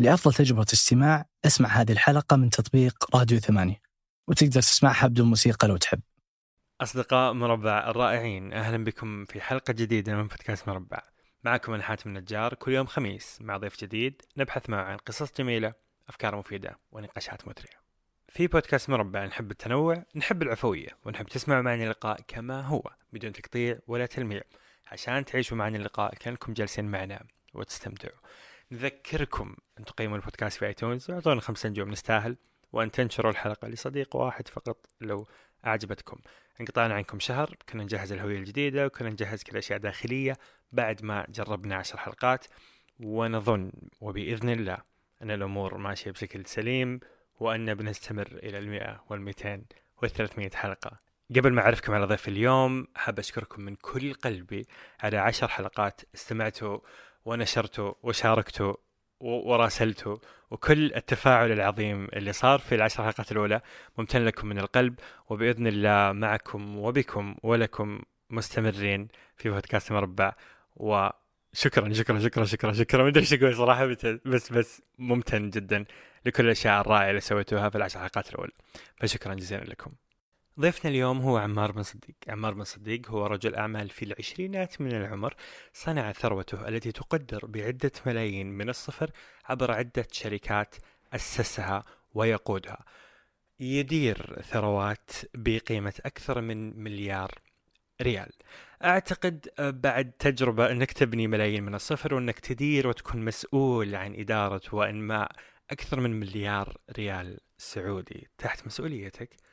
لأفضل تجربة استماع أسمع هذه الحلقة من تطبيق راديو ثمانية وتقدر تسمعها بدون موسيقى لو تحب. أصدقاء مربع الرائعين أهلا بكم في حلقة جديدة من بودكاست مربع. معكم أنا حاتم النجار كل يوم خميس مع ضيف جديد نبحث معه عن قصص جميلة أفكار مفيدة ونقاشات مثرية. في بودكاست مربع نحب التنوع نحب العفوية ونحب تسمعوا معنا اللقاء كما هو بدون تقطيع ولا تلميع. عشان تعيشوا معنا اللقاء كأنكم جالسين معنا وتستمتعوا. نذكركم أن تقيموا البودكاست في آيتونز وأعطونا خمس نجوم نستاهل وأن تنشروا الحلقة لصديق واحد فقط لو أعجبتكم. انقطعنا عنكم شهر كنا نجهز الهوية الجديدة وكنا نجهز كل أشياء داخلية بعد ما جربنا عشر حلقات. ونظن وبإذن الله أن الأمور ماشية بشكل سليم وأن بنستمر إلى المئة والمئتين والثلاثمية حلقة. قبل ما أعرفكم على ضيف اليوم حاب أشكركم من كل قلبي على عشر حلقات استمعتوا ونشرته وشاركته وراسلته وكل التفاعل العظيم اللي صار في العشر حلقات الأولى ممتن لكم من القلب وبإذن الله معكم وبكم ولكم مستمرين في بودكاست مربع. وشكرا شكرا شكرا شكرا شكرا. ما أدري إيش أقول صراحة بس بس ممتن جدا لكل الأشياء الرائعة اللي سويتوها في العشر حلقات الأولى. فشكرا جزيلا لكم. ضيفنا اليوم هو عمار بن صديق. عمار بن صديق هو رجل أعمال في العشرينات من العمر صنع ثروته التي تقدر بعدة ملايين من الصفر عبر عدة شركات أسسها ويقودها. يدير ثروات بقيمة أكثر من مليار ريال. أعتقد بعد تجربة أنك تبني ملايين من الصفر وأنك تدير وتكون مسؤول عن إدارة وإنماء أكثر من مليار ريال سعودي. تحت مسؤوليتك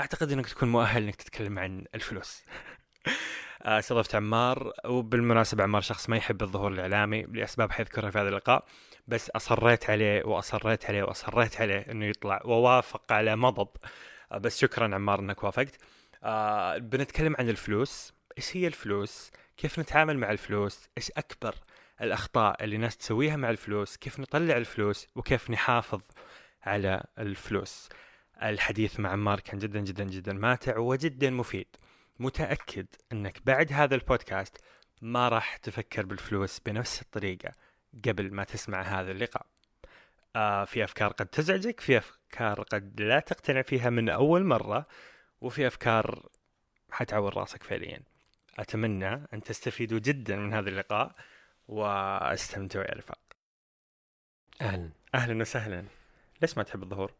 أعتقد إنك تكون مؤهل إنك تتكلم عن الفلوس. استضفت عمار وبالمناسبة عمار شخص ما يحب الظهور الإعلامي لأسباب حيذكرها في هذا اللقاء بس أصريت عليه وأصريت عليه وأصريت عليه إنه يطلع ووافق على مضض. بس شكرا عمار إنك وافقت. آه بنتكلم عن الفلوس. إيش هي الفلوس؟ كيف نتعامل مع الفلوس؟ إيش أكبر الأخطاء اللي الناس تسويها مع الفلوس؟ كيف نطلع الفلوس؟ وكيف نحافظ على الفلوس؟ الحديث مع عمار كان جدا جدا جدا ماتع وجدا مفيد. متأكد أنك بعد هذا البودكاست ما راح تفكر بالفلوس بنفس الطريقة قبل ما تسمع هذا اللقاء. آه في أفكار قد تزعجك في أفكار قد لا تقتنع فيها من أول مرة وفي أفكار حتعور راسك فعليا. أتمنى أن تستفيدوا جدا من هذا اللقاء واستمتعوا يا رفاق. أهلا. أهلا وسهلا. ليش ما تحب الظهور؟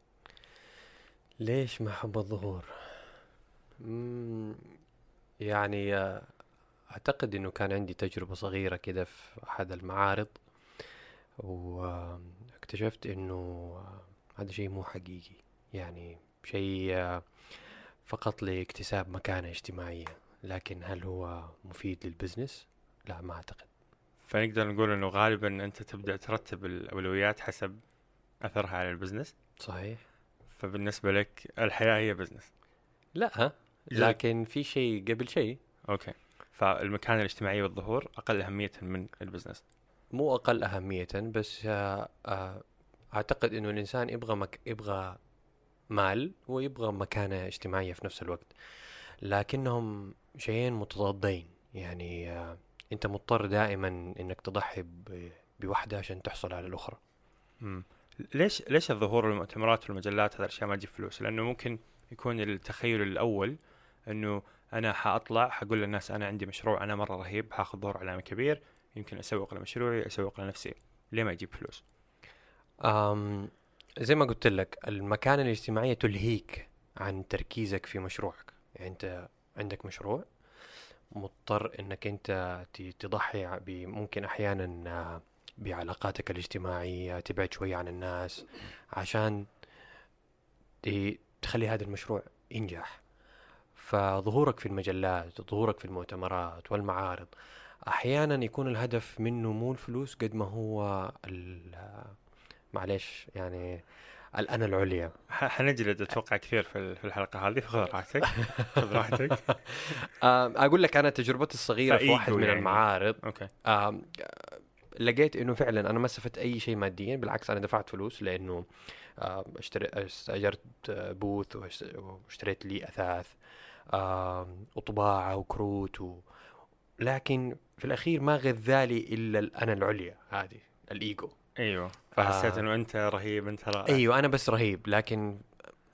ليش ما أحب الظهور؟ يعني آه، أعتقد إنه كان عندي تجربة صغيرة كده في أحد المعارض واكتشفت إنه آه، هذا شيء مو حقيقي. يعني شيء آه، فقط لاكتساب مكانة اجتماعية. لكن هل هو مفيد لل business؟ لا ما أعتقد. فنقدر نقول إنه غالبا أنت تبدأ ترتب الأولويات حسب أثرها على ال business؟ صحيح. فبالنسبة لك الحياة هي business لا لكن في شيء قبل شيء. okay. فالمكانة الاجتماعية والظهور أقل أهمية من ال business مو أقل أهمية بس آه، آه، أعتقد إنه الإنسان يبغى مك... يبغى مال ويبغى مكانة اجتماعية في نفس الوقت. لكنهم شيئين متضادين. يعني آه، أنت مضطر دائما إنك تضحي ب... بواحدة عشان تحصل على الأخرى. مم. ليش ليش الظهور والمؤتمرات والمجلات هذا الأشياء ما تجيب فلوس؟ لأنه ممكن يكون التخيل الأول إنه أنا حأطلع حقول للناس أنا عندي مشروع أنا مرة رهيب حاخذ ظهور اعلامي كبير يمكن أسوق لمشروعي أسوق لنفسي ليه ما يجيب فلوس؟ أم زي ما قلت لك المكانة الاجتماعية تلهيك عن تركيزك في مشروعك يعني أنت عندك مشروع مضطر إنك أنت تضحي ممكن أحيانا بعلاقاتك الاجتماعية تبعد شوية عن الناس عشان تخلي هذا المشروع ينجح. فظهورك في المجلات ظهورك في المؤتمرات والمعارض أحيانا يكون الهدف منه مو الفلوس قد ما هو معلش يعني الأنا العليا. حنجلد أتوقع كثير في الحلقة هذه فخذ راحتك خذ راحتك. أقول لك أنا تجربتي الصغيرة في واحد من يعني. المعارض. أوكي. لقيت إنه فعلا أنا ما استفدت أي شيء ماديا بالعكس أنا دفعت فلوس لأنه آه، اشتريت استأجرت بوث واشتريت لي أثاث وطباعة وكروت و... لكن في الأخير ما غذالي إلا الانا العليا هذه الإيجو. أيوه. فحسيت آه. إنه أنت رهيب أنت رائع. أيوه أنا بس رهيب لكن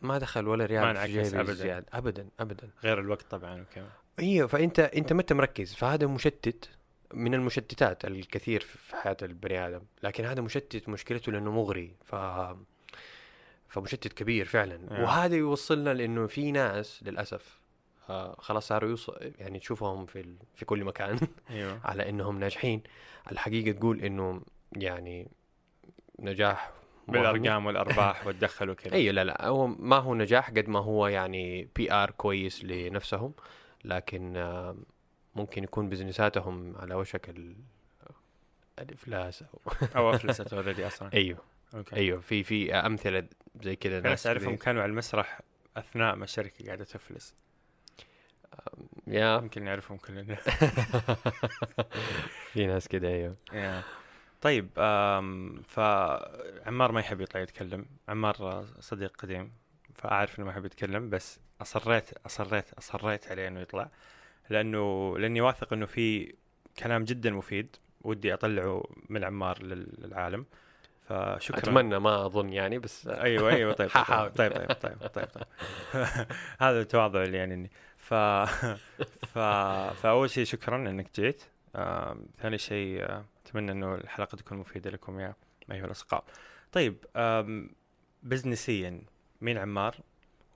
ما دخل ولا ما ريال في انعكس جيبي أبداً. زيادة. ابدا ابدا. غير الوقت طبعا وكذا. أيوه فانت أنت ما انت مركز؟ فهذا مشتت. من المشتتات الكثير في حياة البني آدم لكن هذا مشتت مشكلته لأنه مغري ف فمشتت كبير فعلا آه. وهذا يوصلنا لأنه في ناس للأسف آه خلاص صاروا يوصل يعني تشوفهم في ال... في كل مكان أيوه على إنهم ناجحين الحقيقة تقول إنه يعني نجاح. بالأرقام والأرباح والدخل وكذا اي لا لا هو ما هو نجاح قد ما هو يعني PR كويس لنفسهم لكن آه، ممكن يكون business اتهم على وشك ال- الإفلاس أو أو افلست already أصلا. أيوه. okay. أيوه. في في أمثلة زي كذا ناس أعرفهم. كانوا على المسرح أثناء ما الشركة قاعدة تفلس. يا. يمكن نعرفهم كلنا في ناس كذا أيوه. يا. طيب فعمار ما يحب يطلع يتكلم. عمار صديق قديم فأعرف إنه ما يحب يتكلم بس أصريت أصريت أصريت عليه إنه يطلع. لأنه لأني واثق إنه في كلام جدا مفيد ودي أطلعه من عمار لل- للعالم. فشكرا. أتمنى ما أظن يعني بس أيوه أيوه طيب طيب ححاول. طيب طيب طيب طيب, طيب. هذا التواضع اللي يعني ف... ف... فأول شيء شكرا إنك جيت. ثاني شيء آه، أتمنى إنه الحلقة تكون مفيدة لكم يا أيها الأصدقاء. طيب بزنسيا مين عمار؟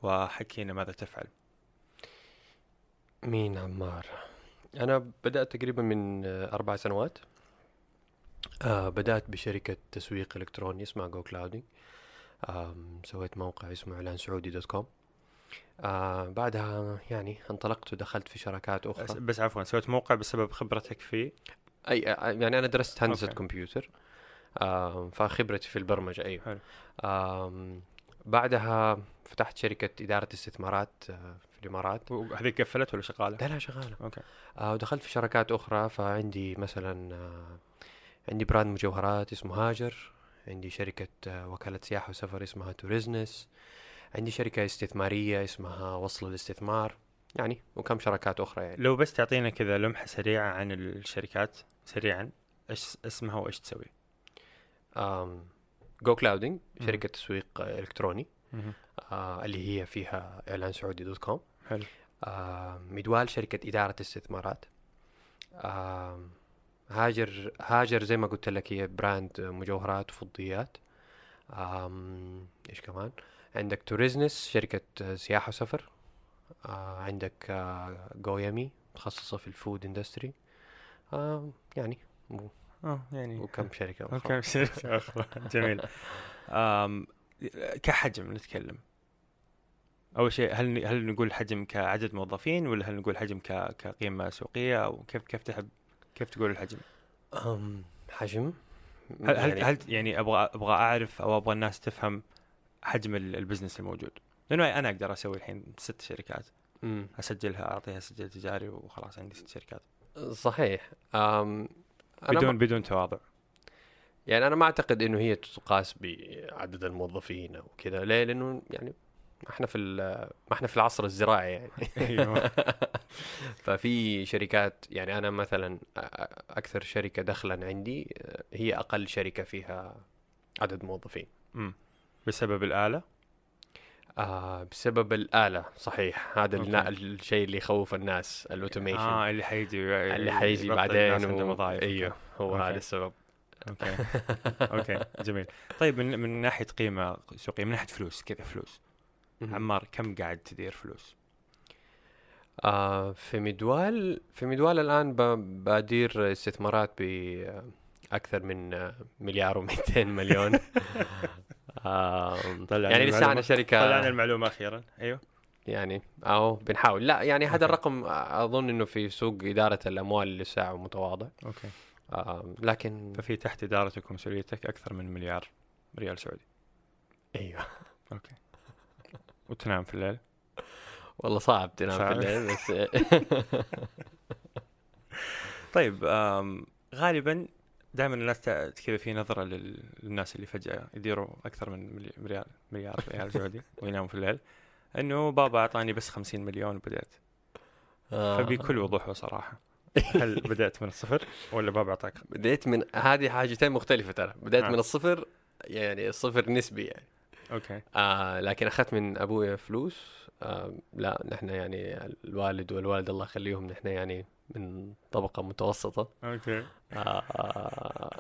وحكينا ماذا تفعل. مين عمار؟ أنا بدأت تقريبا من آه، أربع سنوات. آه بدأت بشركة تسويق إلكتروني اسمها جو كلاودي آم، سويت موقع اسمه اعلان سعودي dot com آه بعدها يعني انطلقت ودخلت في شراكات بس, أخرى. بس عفوا سويت موقع بسبب خبرتك فيه؟ أي آه، يعني أنا درست هندسة okay. كمبيوتر. آه فخبرتي في البرمجة أيوه. حلو. آم بعدها فتحت شركة إدارة استثمارات آه في الإمارات وهذيك قفلت ولا شغالة؟ لا لا شغالة okay آه ودخلت في شراكات أخرى فعندي مثلا آه عندي brand مجوهرات اسمه هاجر عندي شركة آه وكالة سياحة وسفر اسمها توريزنس عندي شركة استثمارية اسمها وصل الاستثمار يعني وكم شراكات أخرى يعني لو بس تعطينا كذا لمحة سريعة عن الشركات سريعا إيش اسمها وإيش تسوي؟ جو كلاودي. شركة تسويق إلكتروني آه اللي هي فيها إعلان سعودي dot com. حلو. آه مدوال شركة إدارة استثمارات آه هاجر هاجر زي ما قلت لك هي brand مجوهرات وفضيات. إيش كمان؟ عندك توريزنس شركة سياحة وسفر. آه عندك آه جويمي متخصصة في ال food industry. آه يعني و- آه يعني وكم شركة أخرى. okay شركة أخرى. جميل. كحجم نتكلم. أول شيء هل هل نقول حجم كعدد موظفين ولا هل نقول حجم كقيمة سوقية أو كيف كيف تحب كيف تقول الحجم؟ أم، حجم؟ هل هل, يعني- هل يعني أبغى أبغى أعرف أو أبغى الناس تفهم حجم ال- البزنس الموجود. لأنه أنا أقدر أسوي الحين ست شركات. أسجلها أعطيها سجل تجاري وخلاص عندي ست شركات. صحيح. أم، أنا بدون ما بدون تواضع. يعني أنا ما أعتقد إنه هي تقاس بعدد الموظفين أو كذا ليه؟ لأنه يعني ما إحنا في ما إحنا في العصر الزراعي يعني. أيوه. ففي شركات يعني أنا مثلا أكثر شركة دخلا عندي آه، هي أقل شركة فيها عدد موظفين. أمم. بسبب الآلة؟ آه بسبب الآلة صحيح. هذا النا-. الشيء اللي يخوف الناس الأوتوميشن. آه اللي حيجي اللي حيجي بعدين و... أيوه هو. هذا السبب. okay. okay جميل. طيب من من ناحية قيمة سوقية من ناحية فلوس كذا فلوس. عمار كم قاعد تدير فلوس؟ آه في مدوال في مدوال الآن ب- بدير استثمارات بأكثر من آه، مليار و200 مليون. آه يعني. لسه أنا طلعنا شركة المعلومة أخيرا. أيوه. يعني أو بنحاول. لا يعني هذا. الرقم أظن إنه في سوق إدارة الأموال لسه متواضع. أوكي. آه لكن ففي تحت ادارتك ومسؤوليتك أكثر من مليار ريال سعودي. أيوه. okay. وتنام في الليل؟ والله صعب تنام في. الليل بس طيب غالبا دائما الناس كذا في نظرة لل- للناس اللي فجأة يديروا أكثر من ملي- مليار مليار ريال سعودي ويناموا في الليل. إنه بابا أعطاني بس 50 مليون وبدأت. آه. فبكل وضوح وصراحه هل بدأت من الصفر ولا بابا اعطاك بديت من هذه حاجتين مختلفة ترى. بديت آه. من الصفر يعني الصفر نسبي يعني. okay. آه لكن أخذت من أبويا فلوس. آه لا نحن يعني الوالد والوالده الله يخليهم نحن يعني من طبقة متوسطة. okay. آه.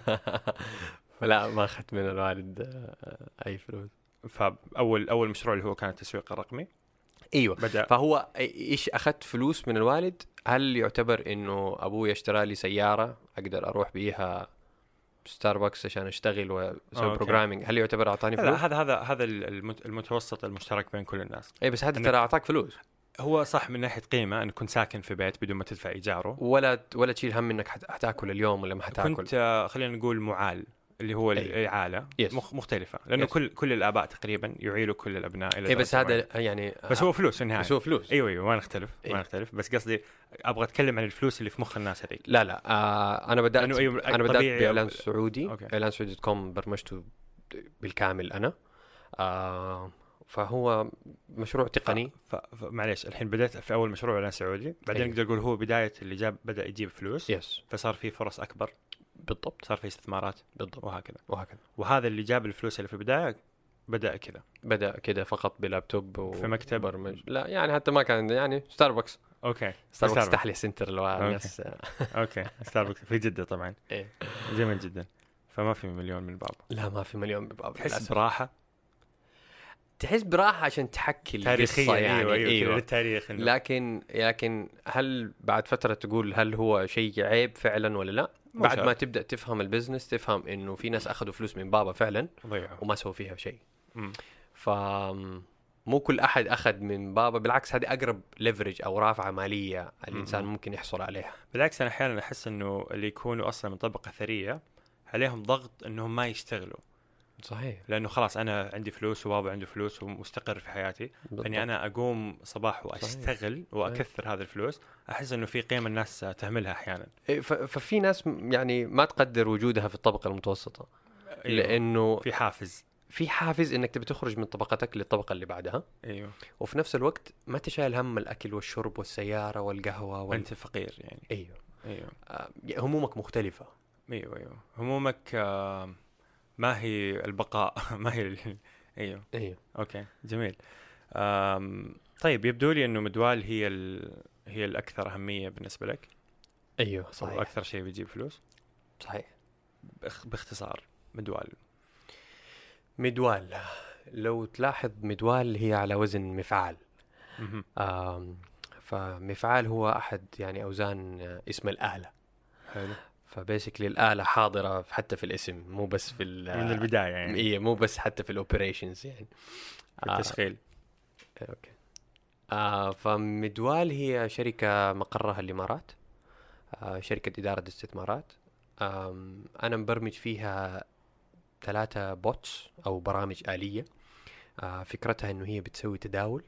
فلا ما أخذت من الوالد آه أي فلوس. فأول أول مشروع اللي هو كان التسويق الرقمي. أيوه. بدأ. فهو إيش أخذت فلوس من الوالد؟ هل يعتبر إنه أبوي اشترى لي سيارة أقدر أروح بيها ستاربكس عشان أشتغل وأسوي. programming هل يعتبر أعطاني لا فلوس؟ هذا هذا هذا المت- المتوسط المشترك بين كل الناس. اي بس هذا ترى أعطاك فلوس. هو صح من ناحية قيمة إنك كنت ساكن في بيت بدون ما تدفع إيجاره. ولا ولا تشيل هم إنك حت- حتأكل اليوم ولا ما حتأكل. كنت آه، خلينا نقول معال. اللي هو أي. yes. مخ مختلفة لأنه yes. كل كل الآباء تقريبا يعيلوا كل الأبناء إلى اي بس. هذا يعني بس هو فلوس في النهاية بس هو فلوس أيوه أيوه ما نختلف إيه. ما نختلف بس قصدي أبغى أتكلم عن الفلوس اللي في مخ الناس هذيك لا لا آه أنا بدأت أيوة، أنا بدأت بإعلان سعودي okay. إعلان سعودي dot com برمجته بالكامل أنا آه فهو مشروع تقني ف... ف... معليش الحين بدأت في أول مشروع إعلان سعودي بعدين أيوة. نقدر نقول هو بداية اللي جاب بدأ يجيب فلوس yes فصار في فرص أكبر بالضبط صار في استثمارات بالضبط. وهكذا وهكذا. وهذا اللي جاب الفلوس اللي في البداية بدأ كذا. بدأ كده فقط بلابتوب و... في مكتب؟ برمج. لا يعني حتى ما كان يعني ستاربكس okay. ستاربكس ستاربكس. تحلي سنتر الناس okay. ستاربكس في جدة طبعا. إيه. جميل جدا. فما في مليون من بابا لا ما في مليون بابا تحس للأسف. براحة؟ تحس براحة عشان تحكي تاريخيا. القصة يعني. أيوه أيوه, أيوة. أيوة. للتاريخ إنه. لكن لكن هل بعد فترة تقول هل هو شيء عيب فعلا ولا لا؟ بعد. ما تبدأ تفهم ال business تفهم إنه في ناس أخذوا فلوس من بابا فعلا ضيعوا وما سووا فيها شيء. ف مو كل أحد أخذ من بابا بالعكس هذه أقرب ليفرج أو رافعة مالية الإنسان مم. ممكن يحصل عليها بالعكس أنا أحيانا أحس إنه اللي يكونوا أصلا من طبقة ثرية عليهم ضغط إنهم ما يشتغلوا صحيح. لأنه خلاص أنا عندي فلوس وبابا عنده فلوس ومستقر في حياتي اني أنا أقوم صباح وأشتغل وأكثر هذه الفلوس أحس إنه في قيمة الناس تهملها أحيانا. إيه، ففي ناس يعني ما تقدر وجودها في الطبقة المتوسطة. أيوه. لأنه في حافز. في حافز إنك تبي تخرج من طبقتك للطبقة اللي بعدها. أيوه. وفي نفس الوقت ما تشايل هم الأكل والشرب والسيارة والقهوة وال... أنت فقير يعني. أيوه. أيوه. آه، همومك مختلفة. أيوه أيوه. همومك آه، ما هي البقاء؟ ما هي ال- أيوه. أيوه. أوكي جميل. آم، طيب يبدو لي إنه مدوال هي ال... هي الأكثر أهمية بالنسبة لك؟ أيوه صحيح. أكثر شيء بيجيب فلوس؟ صحيح. باخ- باختصار مدوال. مدوال. لو تلاحظ مدوال هي على وزن مفعال. فمفعال هو أحد يعني أوزان اسم الآلة. حلو. ف basically الآلة حاضرة حتى في الاسم مو بس في ال- من البداية يعني. إيه مو بس حتى في ال operations يعني. في التشغيل آه، okay. آه فمدوال هي شركة مقرها الإمارات آه شركة إدارة استثمارات آم أنا مبرمج فيها ثلاثة بوتس أو برامج آلية. آه فكرتها إنه هي بتسوي تداول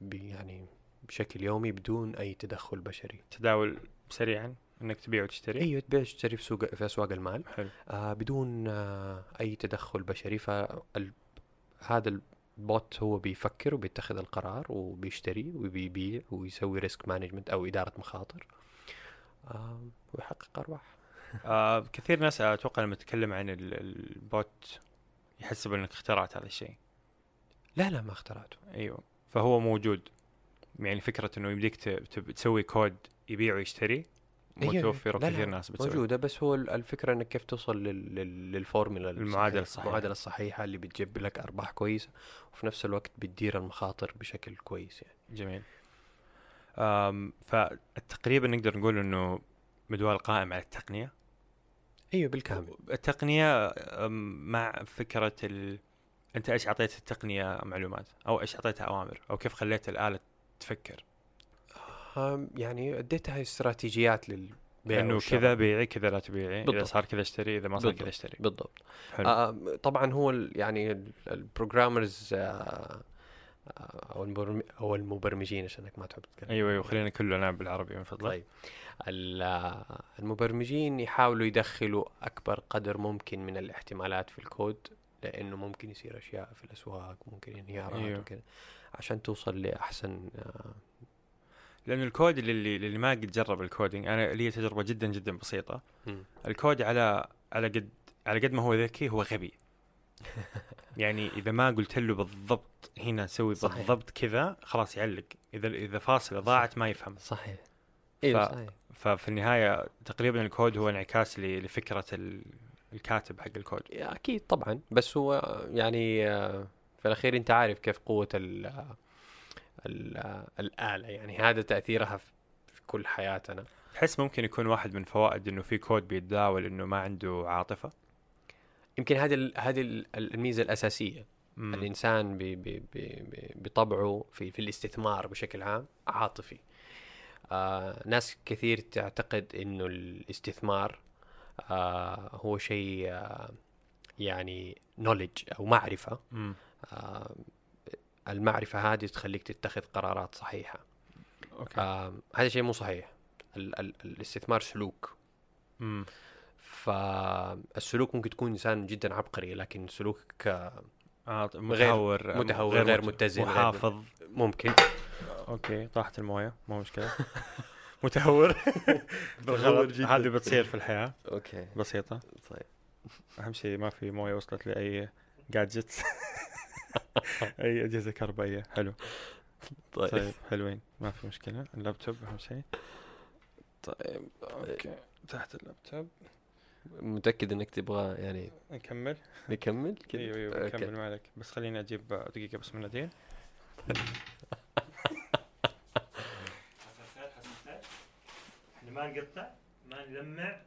ب- يعني بشكل يومي بدون أي تدخل بشري. تداول سريعا. إنك تبيع وتشتري؟ إيوه تبيع وتشتري في سوق في أسواق المال. حلو. آه بدون آه أي تدخل بشري فهذا ال bot هو بيفكر وبيتخذ القرار وبيشتري وبيبيع ويسوي risk management أو إدارة مخاطر. آه ويحقق أرباح. آه كثير ناس أتوقع لما تتكلم عن ال- bot يحسب إنك اخترعت هذا الشيء. لا لا ما اخترعته. أيوه. فهو موجود. يعني فكرة إنه يمديك تسوي كود يبيع ويشتري. متوفره كثير ناس بتسوي. موجودة بس هو ال- الفكرة إنك كيف توصل لل- لل- للفورمولا المعادلة الصحيحة. المعادلة الصحيحة اللي بتجيب لك أرباح كويسة وفي نفس الوقت بتدير المخاطر بشكل كويس يعني. جميل. فتقريبا نقدر نقول إنه مدوال قائم على التقنية؟ أيوه بالكامل. التقنية مع فكرة ال... أنت إيش أعطيت التقنية معلومات؟ أو إيش أعطيتها أوامر؟ أو كيف خليت الآلة تفكر؟ يعني أديتها استراتيجيات للبيع إنه. كذا بيعي كذا لا تبيعي إذا بالضبط. صار كذا اشتري إذا ما صار. كذا اشتري بالضبط حلو آه طبعا هو يعني ال- ال programmers آه آه، أو المبرم- أو المبرمجين عشانك ما تحب تتكلم أيوه أيوه خلينا كله نلعب بالعربي من فضلك طيب آه، المبرمجين يحاولوا يدخلوا أكبر قدر ممكن من الاحتمالات في الكود لأنه ممكن يصير أشياء في الأسواق ممكن إنهيارات أيوه. وكذا عشان توصل لأحسن آه، لأنه الكود اللي اللي ما قد جرب ال coding أنا لي تجربة جدا جدا بسيطة. مم. الكود على على قد على قد ما هو ذكي هو غبي. يعني إذا ما قلت له بالضبط هنا سوي صحيح. بالضبط كذا خلاص يعلق. اذا إذا فاصله ضاعت ما يفهم. صحيح. أيوه ف- صحيح. ففي النهاية تقريبا الكود هو انعكاس ل- لفكرة ال- الكاتب حق الكود. أكيد طبعا. بس هو يعني آه، في الأخير أنت عارف كيف قوة الآلة يعني هذا تأثيرها في كل حياتنا. تحس ممكن يكون واحد من فوائد إنه في كود بيتداول إنه ما عنده عاطفة؟ يمكن هذه هذه ال- الميزة الأساسية. مم. الإنسان ب- ب- ب- ب- بطبعه في في الاستثمار بشكل عام عاطفي. آه ناس كثير تعتقد إنه الاستثمار آه هو شيء آه يعني نولج أو معرفة. آه المعرفة هذه تخليك تتخذ قرارات صحيحة. okay. آه هذا شيء مو صحيح. ال- ال- الاستثمار سلوك. مم. فالسلوك ممكن تكون إنسان جدا عبقري لكن سلوكك آه، آه متهور متهور، غير مت- متزن، غير محافظ. ممكن. okay طاحت الموية مو مشكلة. متهور. بالغلط. هذه بتصير في الحياة. okay. بسيطة. طيب. أهم شيء ما في موية وصلت لأي gadgets اي أجهزة كهربائية. حلو. طيب, طيب حلوين. ما في مشكلة. اللابتوب أهم شيء. طيب okay. تحت اللابتوب. متأكد إنك تبغى يعني نكمل؟ نكمل؟ كذا. أيوه أيوه. نكمل ما عليك. بس خليني أجيب دقيقة بس مناديل إحنا ما نقطع ما نلمع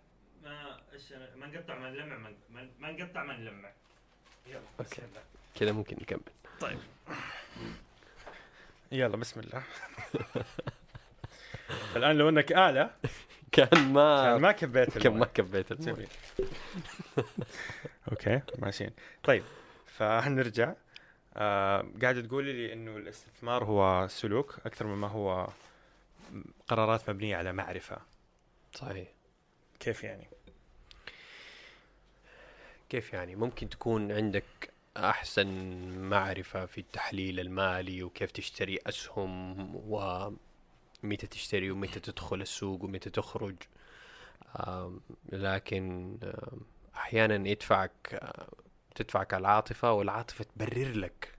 ما إيش ما نقطع ما نلمع ما- ما نقطع ما نلمع. يلا okay. كذا ممكن نكمل. يلا بسم الله. الآن لو إنك اله كان ما كان ما كبيت كان ما. كبيت جميل. okay ماشيين. طيب فهنرجع. آه قاعد تقولي لي إنه الاستثمار هو سلوك أكثر مما هو قرارات مبنية على معرفة. صحيح. كيف يعني؟ كيف يعني؟ ممكن تكون عندك أحسن معرفة في التحليل المالي وكيف تشتري أسهم ومتى تشتري ومتى تدخل السوق ومتى تخرج لكن أحيانا يدفعك تدفعك العاطفة والعاطفة تبرر لك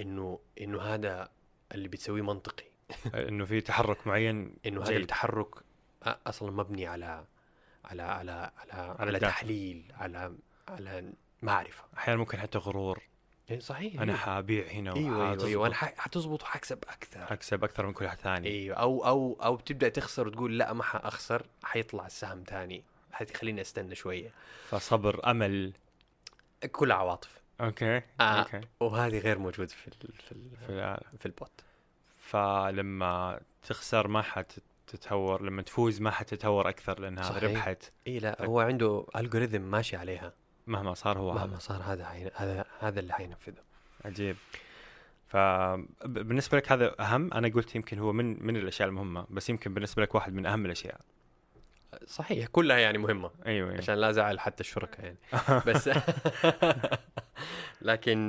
إنه إنه هذا اللي بتسويه منطقي إنه في تحرك معين إنه هذا. التحرك أصلا مبني على على على على, على الداتا. تحليل على على معرفة. أحيانا ممكن حتى غرور. إيه صحيح أنا حابيع هنا إيوه إيوه, أيوة. أنا حتزبط وحكسب أكثر. حكسب أكثر من كل واحد ثاني. إيوه. أو أو أو تبدا تخسر وتقول لا ما حأخسر حيطلع السهم ثاني. حتخليني أستنى شوية. فصبر أمل. كلها عواطف. okay آه. okay. وهذه غير موجود في ال في ال في. في bot. فلما تخسر ما حتتهور لما تفوز ما حتتهور أكثر لأنها صحيح. ربحت. اي لا. هو عنده algorithm ماشي عليها. مهما صار هو مهما هذا صار هذا حين- هذا هذا اللي حينفذه. عجيب. فبالنسبه لك هذا أهم؟ أنا قلت يمكن هو من من الأشياء المهمة بس يمكن بالنسبة لك واحد من أهم الأشياء. صحيح كلها يعني مهمة. أيوه أيوة. عشان لا زعل حتى الشركاء يعني. بس لكن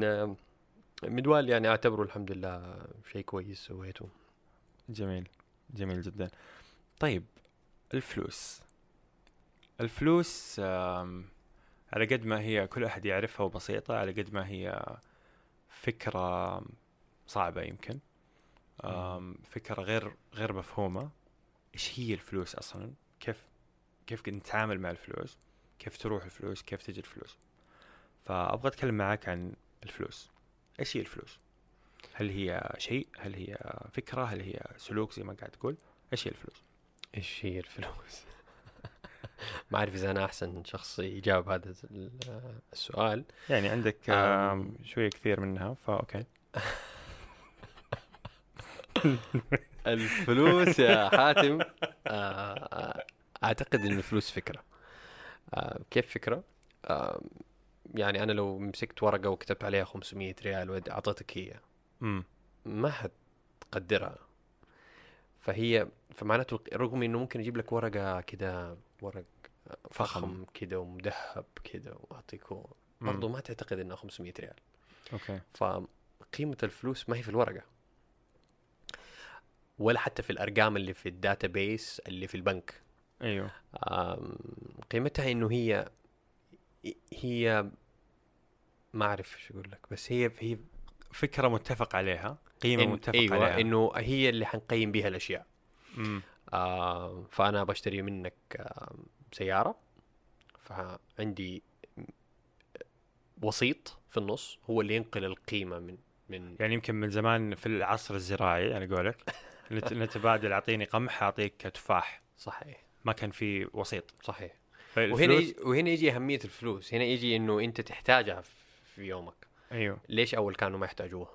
مدوال يعني أعتبره الحمد لله شيء كويس سويته. جميل جميل جدا. طيب الفلوس. الفلوس آم، على قد ما هي كل أحد يعرفها وبسيطة على قد ما هي فكرة صعبة يمكن. آم، فكرة غير غير مفهومة. إيش هي الفلوس أصلا؟ كيف كيف نتعامل مع الفلوس؟ كيف تروح الفلوس؟ كيف تجي الفلوس؟ فأبغى أتكلم معك عن الفلوس. إيش هي الفلوس؟ هل هي شيء؟ هل هي فكرة؟ هل هي سلوك زي ما قاعد تقول؟ إيش هي الفلوس؟ إيش هي الفلوس؟ ما أعرف إذا أنا أحسن شخص يجاوب هذا ال- السؤال. يعني عندك آم. شوية كثير منها فاوكي الفلوس يا حاتم. آه، أعتقد إن الفلوس فكرة. آه، كيف فكرة؟ آه، يعني أنا لو مسكت ورقة وكتبت عليها 500 ريال وأعطيتك هي ما حتقدرها. فهي فمعناته رغم إنه ممكن أجيب لك ورقة كده ورق فخم. كده ومذهب كده واعطيكه برضه ما تعتقد انها 500 ريال. okay. فقيمة الفلوس ما هي في الورقة. ولا حتى في الأرقام اللي في ال database اللي في البنك. أيوه. قيمتها إنه هي هي ما أعرف إيش أقول لك بس هي هي فكرة متفق عليها. قيمة إن متفق إيوه عليها. إنه هي اللي حنقيم بها الأشياء. مم. آه فأنا بشتري منك آه سيارة. فعندي وسيط في النص هو اللي ينقل القيمة من من يعني يمكن من زمان في العصر الزراعي على قولك نت- نتبادل أعطيني قمح أعطيك تفاح. صحيح. ما كان في وسيط. صحيح. وهنا يجي وهنا يجي أهمية الفلوس. هنا يجي إنه أنت تحتاجها في يومك. أيوه. ليش أول كانوا ما يحتاجوها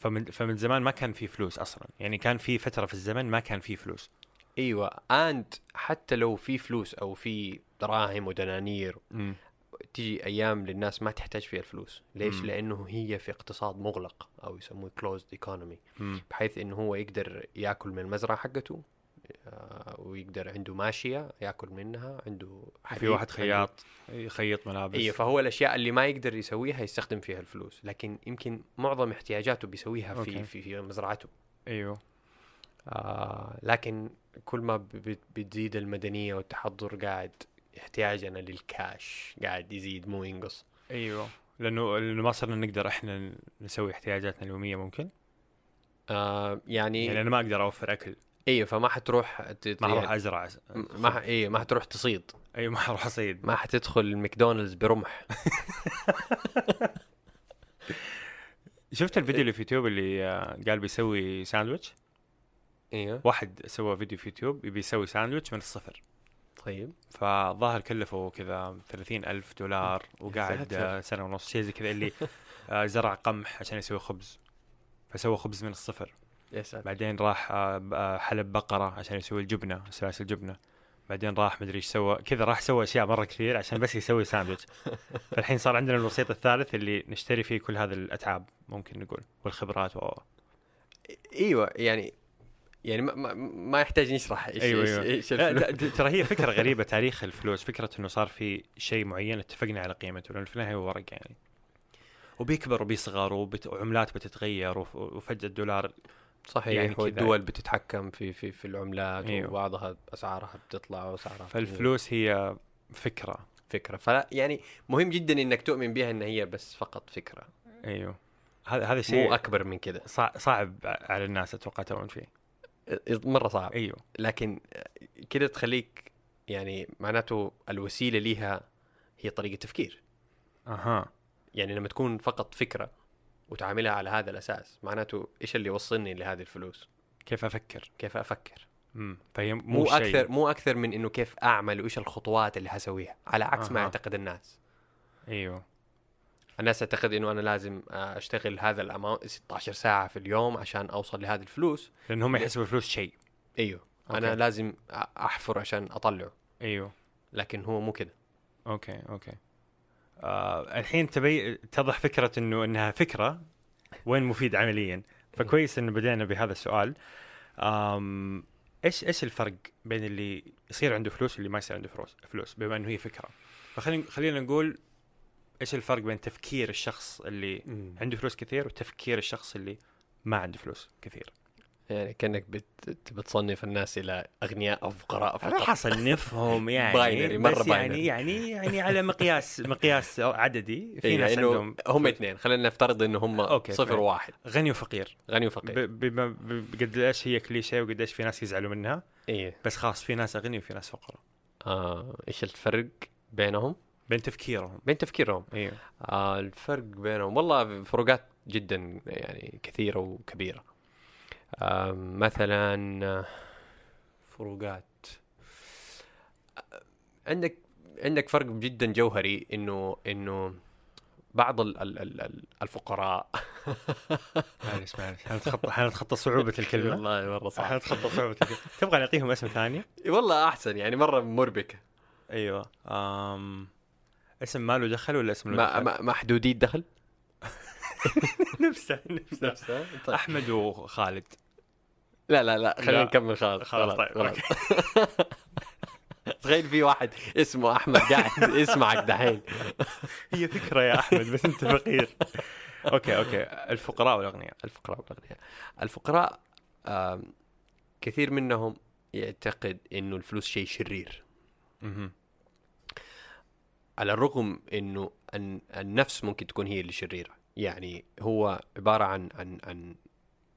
فمن فمن زمان ما كان في فلوس أصلا يعني كان في فترة في الزمن ما كان في فلوس أيوه and حتى لو في فلوس أو في دراهم ودنانير مم. تيجي أيام للناس ما تحتاج فيها الفلوس ليش مم. لأنه هي في اقتصاد مغلق أو يسموه closed economy. بحيث إنه هو يقدر يأكل من المزرعة حقته ويقدر عنده ماشية ياكل منها عنده في حديد، واحد عنده- خياط يخيط ملابس. أيوه فهو الأشياء اللي ما يقدر يسويها يستخدم فيها الفلوس لكن يمكن معظم احتياجاته بيسويها. في في, في مزرعته. أيوه. آه لكن كل ما بتزيد المدنية والتحضر قاعد احتياجنا للكاش قاعد يزيد مو ينقص. أيوه. لأنه لأنه ما صرنا نقدر إحنا نسوي احتياجاتنا اليومية ممكن؟ آه يعني, يعني أنا ما أقدر أوفر أكل. أيوه فما حتروح ت- ما أروح يعني أزرع ما ح- أيوه ما حتروح تصيد. اي ما أروح أصيد. ما حتدخل ماكدونالدز برمح. شفت الفيديو اللي في يوتيوب اللي آه، قال بيسوي ساندويتش؟ أيوه واحد سوى فيديو في يوتيوب يبي يسوي ساندويتش من الصفر. طيب. فظاهر كلفه كذا 30 ألف دولار وقاعد ساتر. آه، سنة ونص شيء زي كذا اللي آه، زرع قمح عشان يسوي خبز. فسوى خبز من الصفر. يا ساتر بعدين راح آه، آه، حلب بقرة عشان يسوي الجبنة سلاسل جبنة بعدين راح مدري إيش سوى كذا راح سوى أشياء مرة كثير عشان بس يسوي ساندويتش فالحين صار عندنا الوسيط الثالث اللي نشتري فيه كل هذه الأتعاب ممكن نقول والخبرات و... إيوه يعني يعني ما, ما, ما يحتاج نشرح إيش أيوة، إيش, أيوة. إيش الفلوس. ترى هي فكرة غريبة تاريخ الفلوس فكرة إنه صار في شيء معين اتفقنا على قيمته لأنه في النهاية هو ورق يعني وبيكبر وبيصغر. وعملات بتتغير وف... وفجأة الدولار صحيح يعني كذا. والدول بتتحكم في في في العملات أيوه. وبعضها أسعارها بتطلع وأسعارها. فالفلوس هي فكرة. فكرة. فلا يعني مهم جدا إنك تؤمن بها إن هي بس فقط فكرة. أيوه. هذا هذا شيء مو أكبر من صع- صعب على الناس أتوقع تؤمن فيه. مرة صعب. أيوه. لكن كده تخليك يعني معناته الوسيلة ليها هي طريقة تفكير. أها. يعني لما تكون فقط فكرة وتعاملها على هذا الأساس. معناته إيش اللي يوصلني لهذه الفلوس؟ كيف أفكر؟ كيف أفكر؟ امم فهي مو, مو شيء. أكثر مو أكثر من إنه كيف أعمل وإيش الخطوات اللي حسويها على عكس ما أها. يعتقد الناس. أيوه. الناس تعتقد إنه أنا لازم أشتغل هذا ال amount 16 ساعة في اليوم عشان أوصل لهذه الفلوس. لأن هم يحسبوا الفلوس شيء. أيوه. أنا okay. لازم أ- أحفر عشان أطلعه. أيوه. لكن هو مو كده. okay okay. آه الحين تبي تضح فكرة إنه إنها فكرة وين مفيد عمليا. فكويس إنه بدينا بهذا السؤال. آم إيش إيش الفرق بين اللي يصير عنده فلوس واللي ما يصير عنده فلوس فلوس بما إنه هي فكرة؟ فخلينا خلينا نقول إيش الفرق بين تفكير الشخص اللي عنده فلوس كثير وتفكير الشخص اللي ما عنده فلوس كثير؟ يعني كأنك بت... بتصنف الناس إلى أغنياء أو فقراء فقط حصنفهم يعني binary، مرة بس يعني binary. يعني يعني على مقياس مقياس عددي في إيه، ناس عندهم هم اثنين. خلينا نفترض إنه هم okay، صفر. وواحد غني وفقير. غني وفقير. ب- بما ب- بقد إيش هي كليشيه وقد إيش في ناس يزعلوا منها. إيه. بس خلاص في ناس أغني وفي ناس فقراء. آه إيش الفرق بينهم؟ بين تفكيرهم. بين تفكيرهم. أيوه آه الفرق بينهم. والله فروقات جدا يعني كثيرة وكبيرة. مثلا آه، فروقات. آه، عندك عندك فرق جدا جوهري إنه إنه بعض ال ال ال ال الفقراء. معلش معلش حنتخطى حنتخطى صعوبة الكلمة؟ والله مرة صعب. حنتخطى صعوبة الكلمة؟ تبغى نعطيهم اسم ثاني؟ والله أحسن يعني مرة مربكه أيوه. أم... اسم ما له دخل ولا اسم له ما دخل؟ محدودي الدخل نفسه نفسه. طيب. أحمد وخالد. لا لا لا خلينا. نكمل خلاص خلاص طيب خلاص. تخيل في واحد اسمه أحمد قاعد يسمعك دحين. هي فكرة يا أحمد بس أنت فقير. okay okay. الفقراء والأغنياء. الفقراء والأغنياء. الفقراء كثير منهم يعتقد إنه الفلوس شيء شرير. على الرغم إنه النفس ممكن تكون هي اللي شريرة. يعني هو عبارة عن عن عن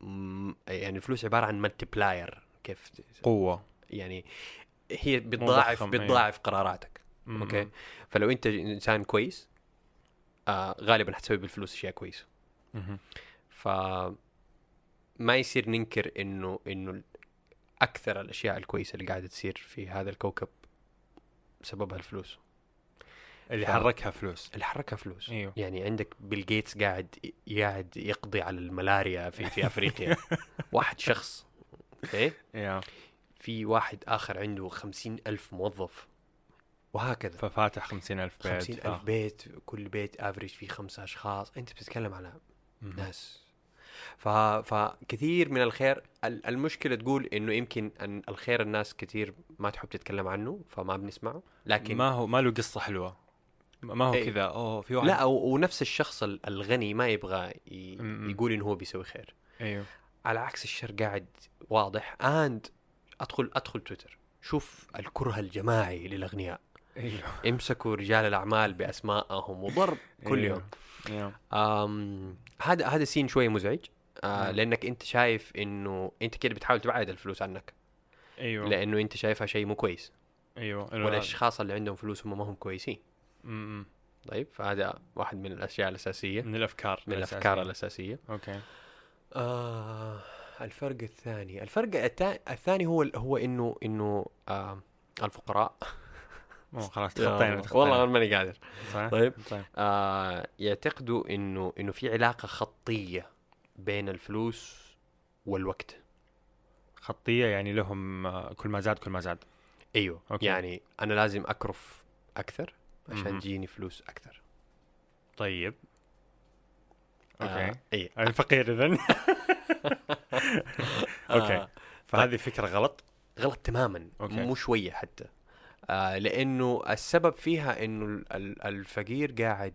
م- يعني الفلوس عبارة عن ملتبلاير كيف قوة. يعني هي بتضاعف بتضاعف قراراتك. مهم. أوكي؟ فلو أنت إنسان كويس آه غالبا حتسوي بالفلوس أشياء كويسة. مهم. ف ما يصير ننكر انه إنه أكثر الأشياء الكويسة اللي قاعدة تصير في هذا الكوكب سببها الفلوس اللي ف- حركها فلوس. اللي حركها فلوس. إيوه. يعني عندك بيل جيتس قاعد قاعد يقضي على الملاريا في في أفريقيا. واحد شخص. okay يا في واحد آخر عنده خمسين ألف موظف. وهكذا. ففاتح خمسين ألف بيت. خمسين ألف بيت كل بيت average فيه خمسة أشخاص. أنت بتتكلم على. ناس. ف... فكثير من الخير ال- المشكلة تقول إنه يمكن أن الخير الناس كثير ما تحب تتكلم عنه فما بنسمعه. لكن ما هو ما له قصة حلوة. ما هو إيه. كذا. أوه في واحد لا. ونفس الشخص ال- الغني ما يبغى. يقول إنه هو بيسوي خير. أيوه. على عكس الشر قاعد واضح. اند ادخل أدخل تويتر. شوف الكره الجماعي للأغنياء. أيوه. امسكوا رجال الأعمال باسمائهم وضرب كل أيوه. يوم. أم هذا هذا سين شوية مزعج. آه مم. لأنك أنت شايف إنه أنت كده بتحاول تبعد الفلوس عنك. أيوه. لأنه أنت شايفها شيء مو كويس. أيوه. والاشخاص اللي عندهم فلوس هم ما هم كويسين. م- م. طيب فهذا واحد من الأشياء الأساسية من الأفكار من الأفكار الأساسية أوكي آه الفرق الثاني الفرق الثاني هو هو إنه إنه آه الفقراء خلاص تخطينا الله. تخطينا. والله أنا ماني قادر صح؟ طيب. طيب آه يعتقدوا إنه إنه في علاقة خطية بين الفلوس والوقت خطية يعني لهم آه، كل ما زاد كل ما زاد أيوه. okay. يعني أنا لازم أكرف أكثر عشان. تجيني فلوس أكثر طيب. okay. آه اي أنا فقير اذا okay. آه فهذه فكرة غلط. غلط تماما. أوكي. مو شوية حتى. آه لأنه السبب فيها إنه ال- ال- الفقير قاعد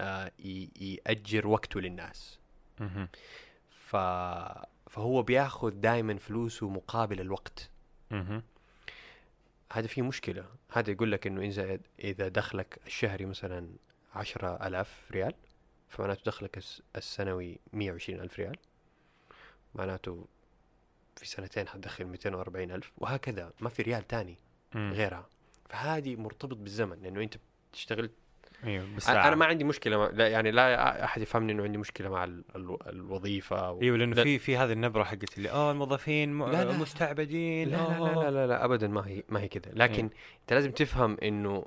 آه يأجر وقته للناس. ف فهو بياخذ دائما فلوسه مقابل الوقت. هذا في مشكلة. هذا يقول لك إنه اذا إذا دخلك الشهري مثلا عشرة ألاف ريال فمعناته دخلك الس- السنوي مية وعشرين ألف ريال. معناته في سنتين حتدخل 240 ألف وهكذا. ما في ريال تاني. غيرها. فهذه مرتبط بالزمن لأنه أنت تشتغل أيوه بالساعة أنا ما عندي مشكلة مع... لا يعني لا أحد يفهمني إنه عندي مشكلة مع ال... ال... الوظيفة أو... إيوه لأنه لا- في في هذه النبرة حقت اللي آه الموظفين م... لا، لا. مستعبدين لا لا. لا لا لا لا ابدا ما هي ما هي كذا. لكن إيه. أنت لازم تفهم إنه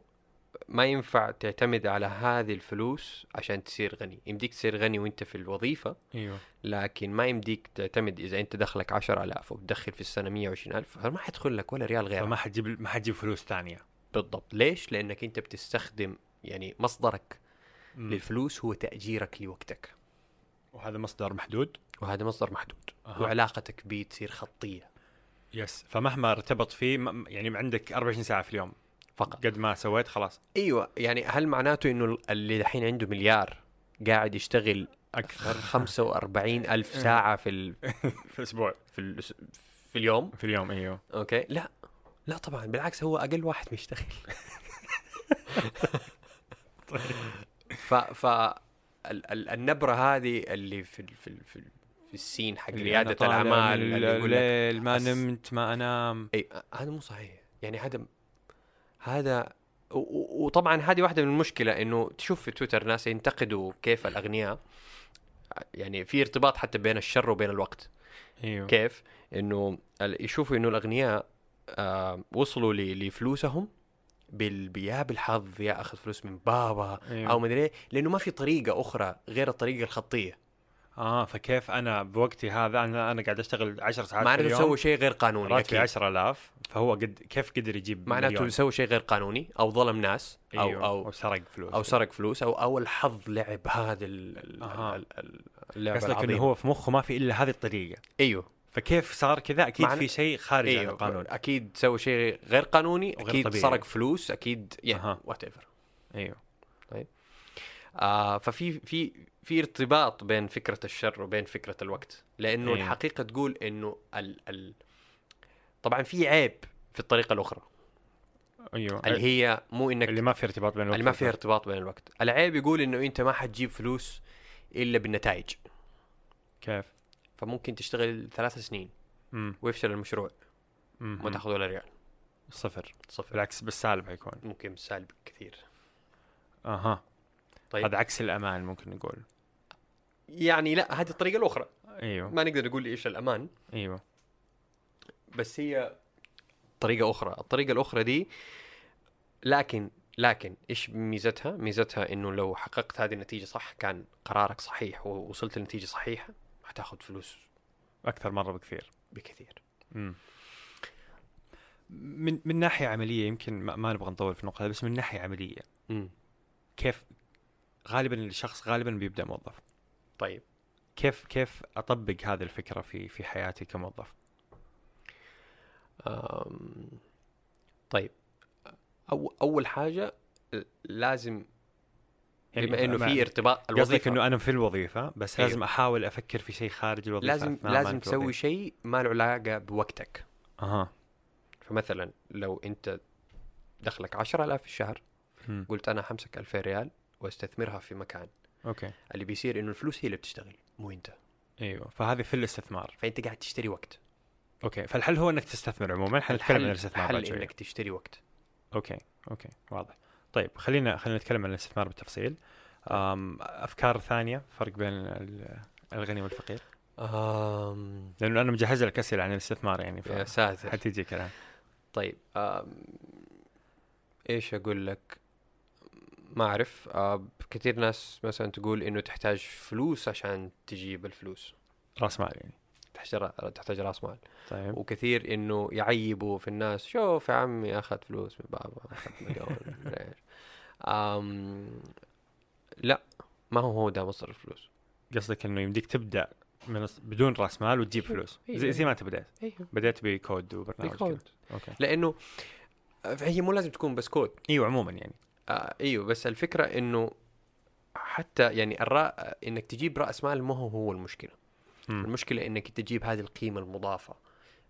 ما ينفع تعتمد على هذه الفلوس عشان تصير غني. يمديك تصير غني وأنت في الوظيفة إيوه. لكن ما يمديك تعتمد إذا أنت دخلك 10000 وبتدخل في السنة 120000 فما حيدخل لك ولا ريال غيرها فما حتجيب ما حتجيب فلوس ثانية. بالضبط. ليش؟ لأنك أنت بتستخدم يعني مصدرك مم. للفلوس هو تأجيرك لوقتك. وهذا مصدر محدود؟ وهذا مصدر محدود. أها. وعلاقتك به تصير خطية. يس. فمهما ارتبط فيه م- يعني عندك 24 ساعة في اليوم. فقط. قد ما سويت خلاص. أيوه. يعني هل معناته إنه اللي دحين عنده مليار قاعد يشتغل أكثر. 45 ألف ساعة في ال... في الأسبوع. في ال... في اليوم؟ في اليوم أيوه أوكي. لا. لا طبعا. بالعكس هو أقل واحد بيشتغل ف ف ال... ال... النبرة هذه اللي في. في. في. في السين حق يقول لك الليل ما نمت ما أنام إي هذا مو صحيح يعني هذا هذا وطبعا هذه واحدة من المشكلة إنه تشوف في تويتر ناس ينتقدوا كيف الأغنياء يعني في ارتباط حتى بين الشر وبين الوقت أيوه كيف إنه يشوفوا إنه الأغنياء آه وصلوا لفلوسهم بال يا بالحظ يا أخذ فلوس من بابا أيوه. أو مدري إيه، لأنه ما في طريقة أخرى غير الطريقة الخطية آه فكيف أنا بوقتي هذا أنا أنا قاعد أشتغل 10 ساعات في معناته اليوم سوى شيء غير قانوني راتبي أكيد. 10000 فهو قد كيف قدر يجيب معناته؟ سوى شيء غير قانوني أو ظلم ناس أو أيوه. أو أو سرق فلوس أو سرق فلوس أو أو الحظ لعب هذا اللعبه قصدك إنه هو في مخه ما في إلا هذه الطريقة أيوه فكيف صار كذا أكيد في شيء خارج عن أيوه القانون أكيد سوى شيء غير قانوني وغير أكيد طبيعي. سرق فلوس أكيد. يعني وات ايفر أيوه آه ففي في في ارتباط بين فكرة الشر وبين فكرة الوقت لأنه أيوه. الحقيقة تقول إنه ال ال طبعا في عيب في الطريقة الأخرى أيوه اللي هي مو إنك اللي ما في ارتباط بين الوقت اللي ما والوقت. ارتباط بين الوقت العيب يقول إنه أنت ما حتجيب فلوس إلا بالنتائج كيف؟ فممكن تشتغل ثلاث سنين امم ويفشل المشروع مم. ما تاخذ ولا ريال. صفر. صفر. بالعكس بالسالب حيكون ممكن سالب كثير. أها. طيب. هذا عكس الأمان ممكن نقول. يعني لا هذه الطريقة الأخرى. أيوه. ما نقدر نقول إيش الأمان. أيوه. بس هي طريقة أخرى. الطريقة الأخرى دي لكن لكن إيش ميزتها؟ ميزتها إنه لو حققت هذه النتيجة صح كان قرارك صحيح ووصلت لنتيجة صحيحة حتاخذ فلوس أكثر مرة بكثير. بكثير. مم. من من ناحية عملية يمكن ما, ما نبغى نطول في النقطة بس من ناحية عملية. امم كيف غالبا الشخص غالبا بيبدأ موظف. طيب. كيف كيف أطبق هذه الفكرة في في حياتي كموظف؟ أم... طيب. أو أول حاجة لازم يعني بما إنه في ارتباط قصدك الوظيفة. انه أنا في الوظيفة بس أيوه. لازم أحاول أفكر في شيء خارج الوظيفة لازم لازم تسوي. شيء ما له علاقة بوقتك. أها. فمثلا لو أنت دخلك 10000 في الشهر مم. قلت أنا حمسك 2000 ريال وأستثمرها في مكان. okay. اللي بيصير إنه الفلوس هي اللي بتشتغل مو أنت. أيوه. فهذه في الاستثمار. فأنت قاعد تشتري وقت. okay. فالحل هو إنك تستثمر عموما حنتكلم عن الاستثمار الحل إنك تشتري وقت. okay. okay. واضح. طيب خلينا خلينا نتكلم عن الاستثمار بالتفصيل. أفكار ثانية فرق بين ال- الغني والفقير؟ أم... لأنه أنا مجهز لك أسئلة عن الاستثمار يعني يا ف... ساتر حتيجي كلام طيب أم... إيش أقول لك؟ ما أعرف. كثير ناس مثلا تقول إنه تحتاج فلوس عشان تجيب الفلوس. رأس مال يعني. تحتاج تحتاج رأس مال. طيب. وكثير إنه يعيبوا في الناس شوف يا عمي اخذ فلوس من بابا اخذ مليون. أم... لا ما هو هو ده مصدر الفلوس قصدك إنه يمديك تبدأ من بدون رأس مال وتجيب أيوه، فلوس أيوه. زي, زي ما انت أيوه بديت بكود وبرنامج ب code. code. okay لأنه هي مو لازم تكون بس كود إيوه عموما يعني آه إيوه بس الفكرة إنه حتى يعني الرأ... إنك تجيب رأس مال ما هو هو المشكلة مم. المشكلة إنك تجيب هذه القيمة المضافة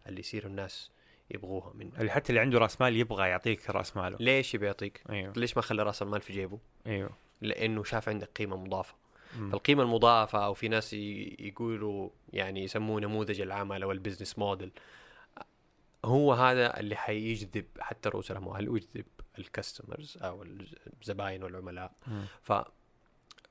اللي يصير الناس يبغوها منه. اللي حتى اللي عنده راس مال يبغى يعطيك راس ماله. ليش يبي يعطيك؟ إيوه. ليش ما خلى راس المال في جيبه؟ إيوه. لأنه شاف عندك قيمة مضافة. مم. فالقيمة المضافة أو في ناس يقولوا يعني يسموه نموذج العمل أو ال business model. هو هذا اللي حيجذب حتى رؤوس الأموال. ويجذب ال customers أو الزباين والعملاء. ف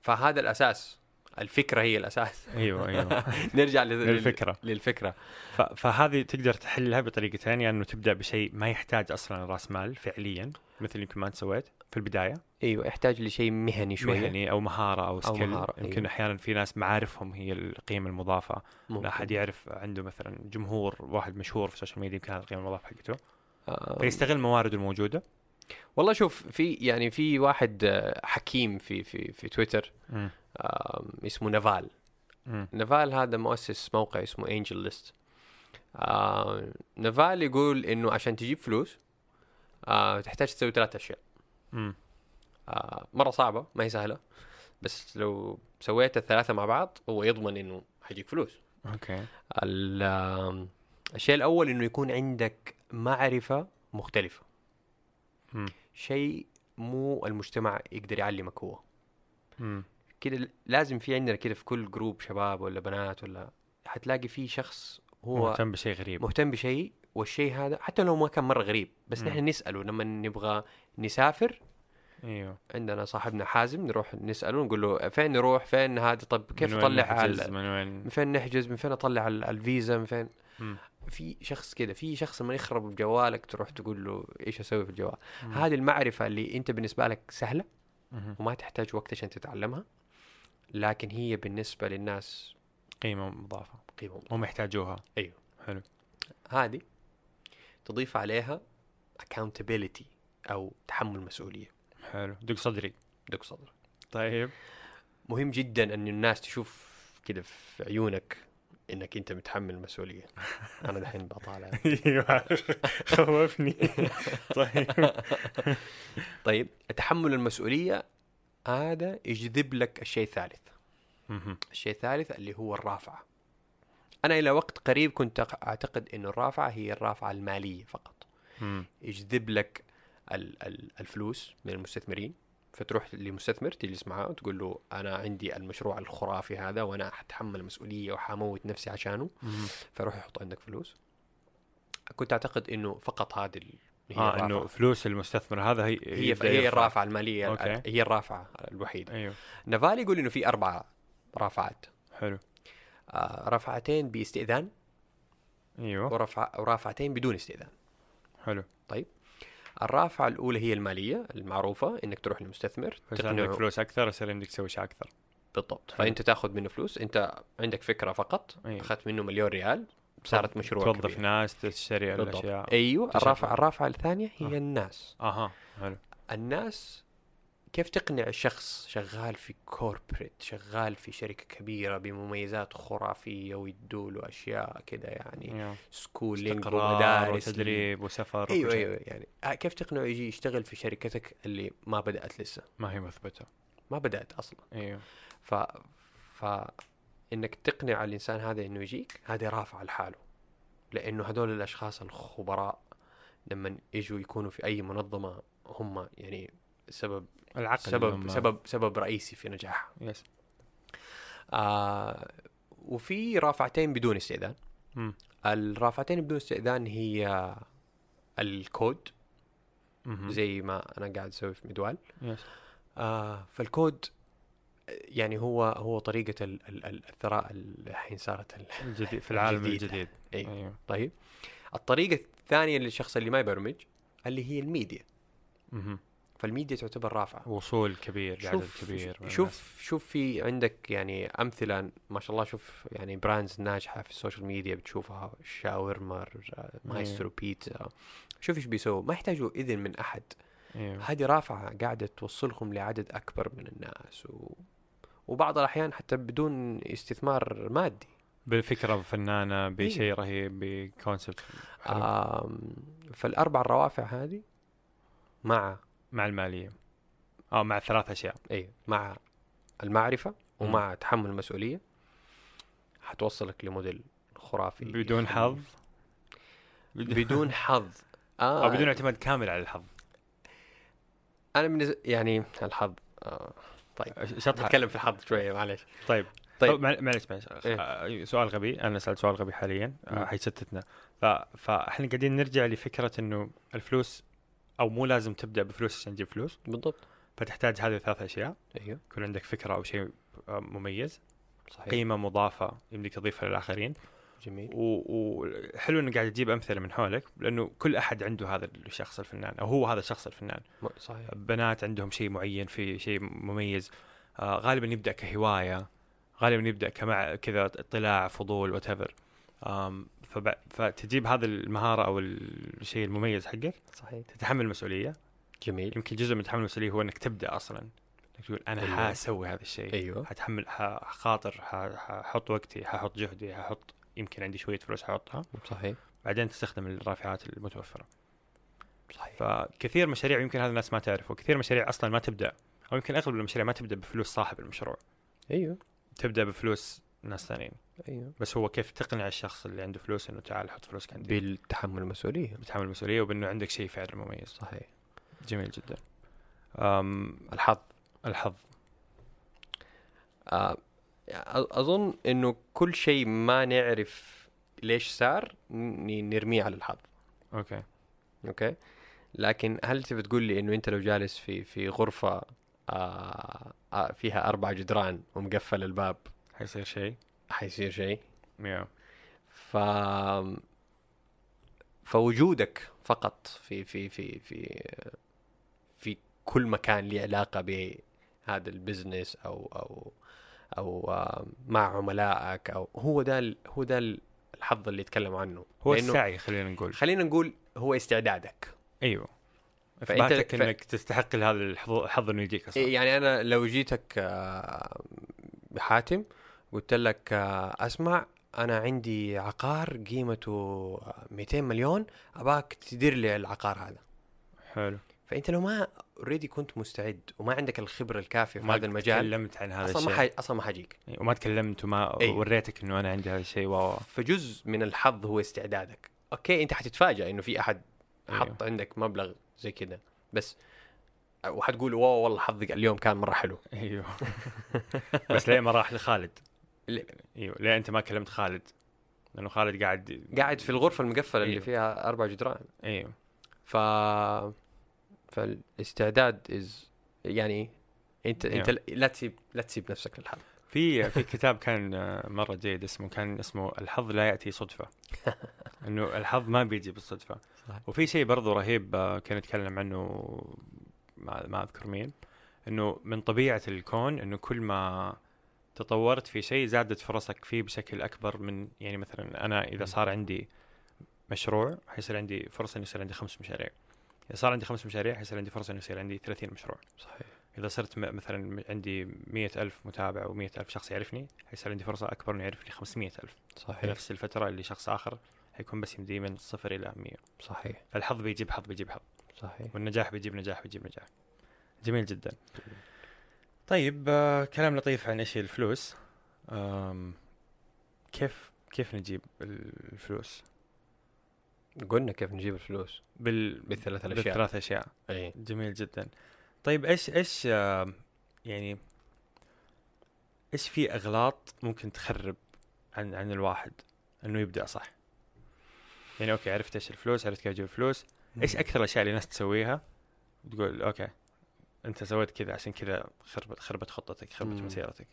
فهذا الأساس. الفكرة هي الأساس. أيوه أيوه. نرجع لل- للفكرة. للفكرة. ف- فهذه تقدر تحلها بطريقتين يا إنه تبدأ بشيء ما يحتاج أصلا رأس مال فعليا مثل يمكن ما أنت سويت في البداية. أيوه يحتاج لشيء مهني شوية. مهني أو مهارة أو skill مهارة، يمكن أيوة. أحيانا في ناس معارفهم هي القيمة المضافة. ممكن. أحد يعرف عنده مثلا جمهور واحد مشهور في ال social media يمكن هذه القيمة المضافة حقته. آه، فيستغل موارده الموجودة. والله شوف في يعني في واحد آه، حكيم في في في تويتر اسمه نافال. نافال هذا مؤسس موقع اسمه انجل ليست نافال يقول إنه عشان تجيب فلوس آه تحتاج تسوي ثلاث أشياء. آه مرة صعبة ما هي سهلة بس لو سويت الثلاثة مع بعض هو يضمن إنه حيجيك فلوس. أوكي. الشيء الأول إنه يكون عندك معرفة مختلفة. شيء مو المجتمع يقدر يعلمك هو. كده لازم في عندنا كده في كل جروب شباب ولا بنات ولا حتلاقي في شخص هو مهتم بشيء غريب. مهتم بشيء والشيء هذا حتى لو ما كان مرة غريب بس مم. نحن نسأله لما نبغى نسافر. أيوه. عندنا صاحبنا حازم نروح نسأله نقول له فين نروح؟ فين هذا؟ طب كيف من وين اطلع نحجز؟ على من وين؟ من فين نحجز؟ من فين اطلع ال- الفيزا؟ من فين. في شخص كده في شخص لما يخرب جوالك تروح تقول له إيش أسوي في الجوال. هذه المعرفة اللي أنت بالنسبة لك سهلة مم. وما تحتاج وقت عشان تتعلمها لكن هي بالنسبة للناس قيمة مضافة. قيمة مضافة. هم يحتاجوها. أيوه. حلو. هذه تضيف عليها accountability أو تحمل مسؤولية. حلو. دق صدري. دق صدرك. طيب. مهم جدا أن الناس تشوف كده في عيونك إنك أنت متحمل مسؤولية. أنا دحين بطالع. أيوه خوفني. طيب. طيب تحمل المسؤولية هذا يجذب لك الشيء الثالث. الشيء الثالث اللي هو الرافعة. أنا إلى وقت قريب كنت أعتقد إنه الرافعة هي الرافعة المالية فقط. يجذب لك ال- ال- الفلوس من المستثمرين. فتروح لمستثمر تجلس معاه وتقول له أنا عندي المشروع الخرافي هذا وأنا حتحمل مسؤولية وحموت نفسي عشانه. فروح يحط عندك فلوس. كنت أعتقد إنه فقط هذه هي آه الرافعة. إنه فلوس المستثمر هذا هي هي هي. الرافعة المالية أوكي. هي الرافعة الوحيدة. أيوه. نافال يقول إنه في أربع رافعات. حلو. آه رافعتين بإستئذان أيوه. ورفع ورافعتين بدون إستئذان. حلو. الرافعة الأولى هي المالية المعروفة إنك تروح للمستثمر عندك فلوس أكثر يصير عندك تسوي شيء أكثر بالضبط حلو. فأنت تأخذ منه فلوس أنت عندك فكرة فقط أيوة. أخذت منه مليون ريال صارت مشروع توظف كبير. ناس تشتري الأشياء أيوه. الرافعه الرافعة الثانية هي آه. الناس أها حلو الناس كيف تقنع شخص شغال في corporate شغال في شركة كبيرة بمميزات خرافية ويدوا له أشياء كذا يعني. schooling ومدارس وتدريب وسفر أيوه. أيوه يعني آه، كيف تقنعه يجي يشتغل في شركتك اللي ما بدأت لسه؟ ما هي مثبتة. ما بدأت أصلا. أيوه. ف ف إنك تقنع الإنسان هذا إنه يجيك هذه رافعه لحاله. لأنه هذول الأشخاص الخبراء لما يجوا يكونوا في أي منظمة هم يعني سبب العقل سبب لما- سبب سبب رئيسي في نجاحها يس آه وفي رافعتين بدون استئذان. مم. الرافعتين بدون استئذان هي الكود. مهم. زي ما أنا قاعد أسوي في مدوال يس آه فالكود يعني هو هو طريقة ال- ال- ال- الثراء الحين صارت ال- الجديد في العالم الجديد. الجديد. أيوة. أيوه. طيب. الطريقة الثانية للشخص اللي ما يبرمج اللي هي الميديا. فالميديا تعتبر رافعة. وصول كبير شوف كبير الناس. شوف شوف في عندك يعني أمثلة ما شاء الله شوف يعني brands ناجحة في ال social media بتشوفها. شاورما مايسترو بيتزا. شوف إيش بيسووا. ما يحتاجوا إذن من أحد. أيوه هذه رافعة قاعدة توصلهم لعدد أكبر من الناس. و... وبعض الأحيان حتى بدون استثمار مادي. بالفكرة فنانه إيه. بشيء رهيب بكونسبت فالأربع الروافع هذه مع مع المالية. آه مع ثلاث أشياء. إي مع المعرفة ومع تحمل المسؤولية. حتوصلك لموديل خرافي. بدون حظ؟ بدون حظ. أو آه. بدون اعتماد كامل على الحظ. أنا بالنسبة يعني الحظ آه طيب. شطحة. نتكلم في الحظ شوية معلش طيب. طيب. طيب مع- معلش معلش إيه. آه، سؤال غبي. أنا سألت سؤال غبي حاليا. آه،. حيشتتنا. فاحنا قاعدين نرجع لفكرة إنه الفلوس أو مو لازم تبدأ بفلوس عشان تجيب فلوس. بالضبط. فتحتاج هذه الثلاث أشياء. أيوه. يكون عندك فكرة أو شيء آه، مميز. صحيح. قيمة مضافة يمديك تضيفها للآخرين. جميل. وحلو انه قاعد تجيب أمثلة من حولك لأنه كل أحد عنده هذا الشخص الفنان أو هو هذا الشخص الفنان. صحيح. بنات عندهم شيء معين في شيء مميز. آه غالبا يبدأ كهواية غالبا يبدأ كمع كذا اطلاع فضول وات ايفر فتجيب هذه المهارة أو الشيء المميز حقك صحيح. تتحمل المسؤولية. جميل. يمكن جزء من تحمل المسؤولية هو إنك تبدأ أصلا. إنك تقول أنا أيوة. حاسوي هذا الشيء. أيوه. حتحمل حخاطر ححط وقتي ححط جهدي ححط يمكن عندي شوية فلوس ححطها. صحيح. بعدين تستخدم الرافعات المتوفرة. صحيح. فكثير مشاريع يمكن هذا الناس ما تعرف وكثير مشاريع أصلا ما تبدأ أو يمكن أغلب المشاريع ما تبدأ بفلوس صاحب المشروع. أيوه. تبدأ بفلوس ناس ثانيين. أيوه. بس هو كيف تقنع الشخص اللي عنده فلوس إنه تعال حط فلوسك عندي بالتحمل المسؤولية. بتحمل المسؤولية وبإنه عندك شيء فعلا مميز صحيح. جميل جدا. أم الحظ. الحظ. آه أظن إنه كل شيء ما نعرف ليش صار نرميه على الحظ. أوكي. أوكي؟ لكن هل تبي تقول لي إنه أنت لو جالس في في غرفة آه آه فيها أربع جدران ومقفل الباب؟ حيصير شيء. حيصير شيء. يا ف فوجودك فقط في في في في في كل مكان له علاقة بهذا البزنس أو أو أو مع عملائك أو هو ده هو ده ال- الحظ اللي يتكلم عنه. هو السعي خلينا نقول. خلينا نقول هو استعدادك. أيوه. إثباتك ف- إنك تستحق هذا الحظ الحظ إنه يجيك أصلا. إيه يعني أنا لو جيتك آه، حاتم قلت لك آه، أسمع أنا عندي عقار قيمته آه، 200 مليون أباك تدير لي العقار هذا. حلو. فأنت لو ما already كنت مستعد وما عندك الخبرة الكافية في ما هذا المجال تكلمت عن هذا أصلا الشيء. ما حي... أصلا ما حيجيك. إيه، وما تكلمت وما إيه. وريتك إنه أنا عندي هذا الشيء wow فجزء من الحظ هو استعدادك. أوكي أنت حتتفاجئ إنه في أحد أيوه. حط عندك مبلغ زي كذا بس وحتقول wow والله حظك اليوم كان مرة حلو. أيوه. بس ليه ما راح لخالد؟ ليه؟ إيوه ليه أنت ما كلمت خالد؟ لأنه خالد قاعد قاعد في الغرفة المقفلة اللي أيوه. فيها أربع جدران إيوه ف فالاستعداد از يعني أنت أنت لا تسيب لا تسيب نفسك للحظ في في كتاب كان آه، مرة جيد اسمه كان اسمه الحظ لا يأتي صدفة إنه الحظ ما بيجي بالصدفة صح. وفي شيء برضو رهيب آه، كان يتكلم عنه ما, ما أذكر مين إنه من طبيعة الكون إنه كل ما تطورت في شيء زادت فرصك فيه بشكل أكبر من يعني مثلا أنا إذا صار عندي مشروع حيصير عندي فرصة انه يصير عندي خمس مشاريع. إذا صار عندي خمس مشاريع حيصير عندي فرصة انه يصير عندي 30 مشروع. صحيح. إذا صرت مثلا عندي مئة ألف متابع ومئة ألف شخص يعرفني حيصير عندي فرصة أكبر إنه يعرفني خمسمية ألف. في صحيح. نفس الفترة اللي شخص آخر حيكون بس يمديه من صفر إلى مية. صحيح. فالحظ بيجيب حظ بيجيب حظ صحيح. والنجاح بيجيب نجاح بيجيب نجاح جميل جدا. طيب آه كلام لطيف عن هي الفلوس؟ آم كيف كيف نجيب الفلوس؟ قلنا كيف نجيب الفلوس. بال بالثلاث الاشياء بالثلاث أشياء. إي. جميل جدا. طيب إيش إيش آه، يعني إيش في أغلاط ممكن تخرب عن عن الواحد إنه يبدأ صح؟ يعني أوكي عرفت إيش الفلوس عرفت كيف أجيب الفلوس. إيش أكثر الأشياء اللي الناس تسويها؟ تقول أوكي. انت سويت كذا عشان كذا خربت خربت خطتك خربت مم. مسيرتك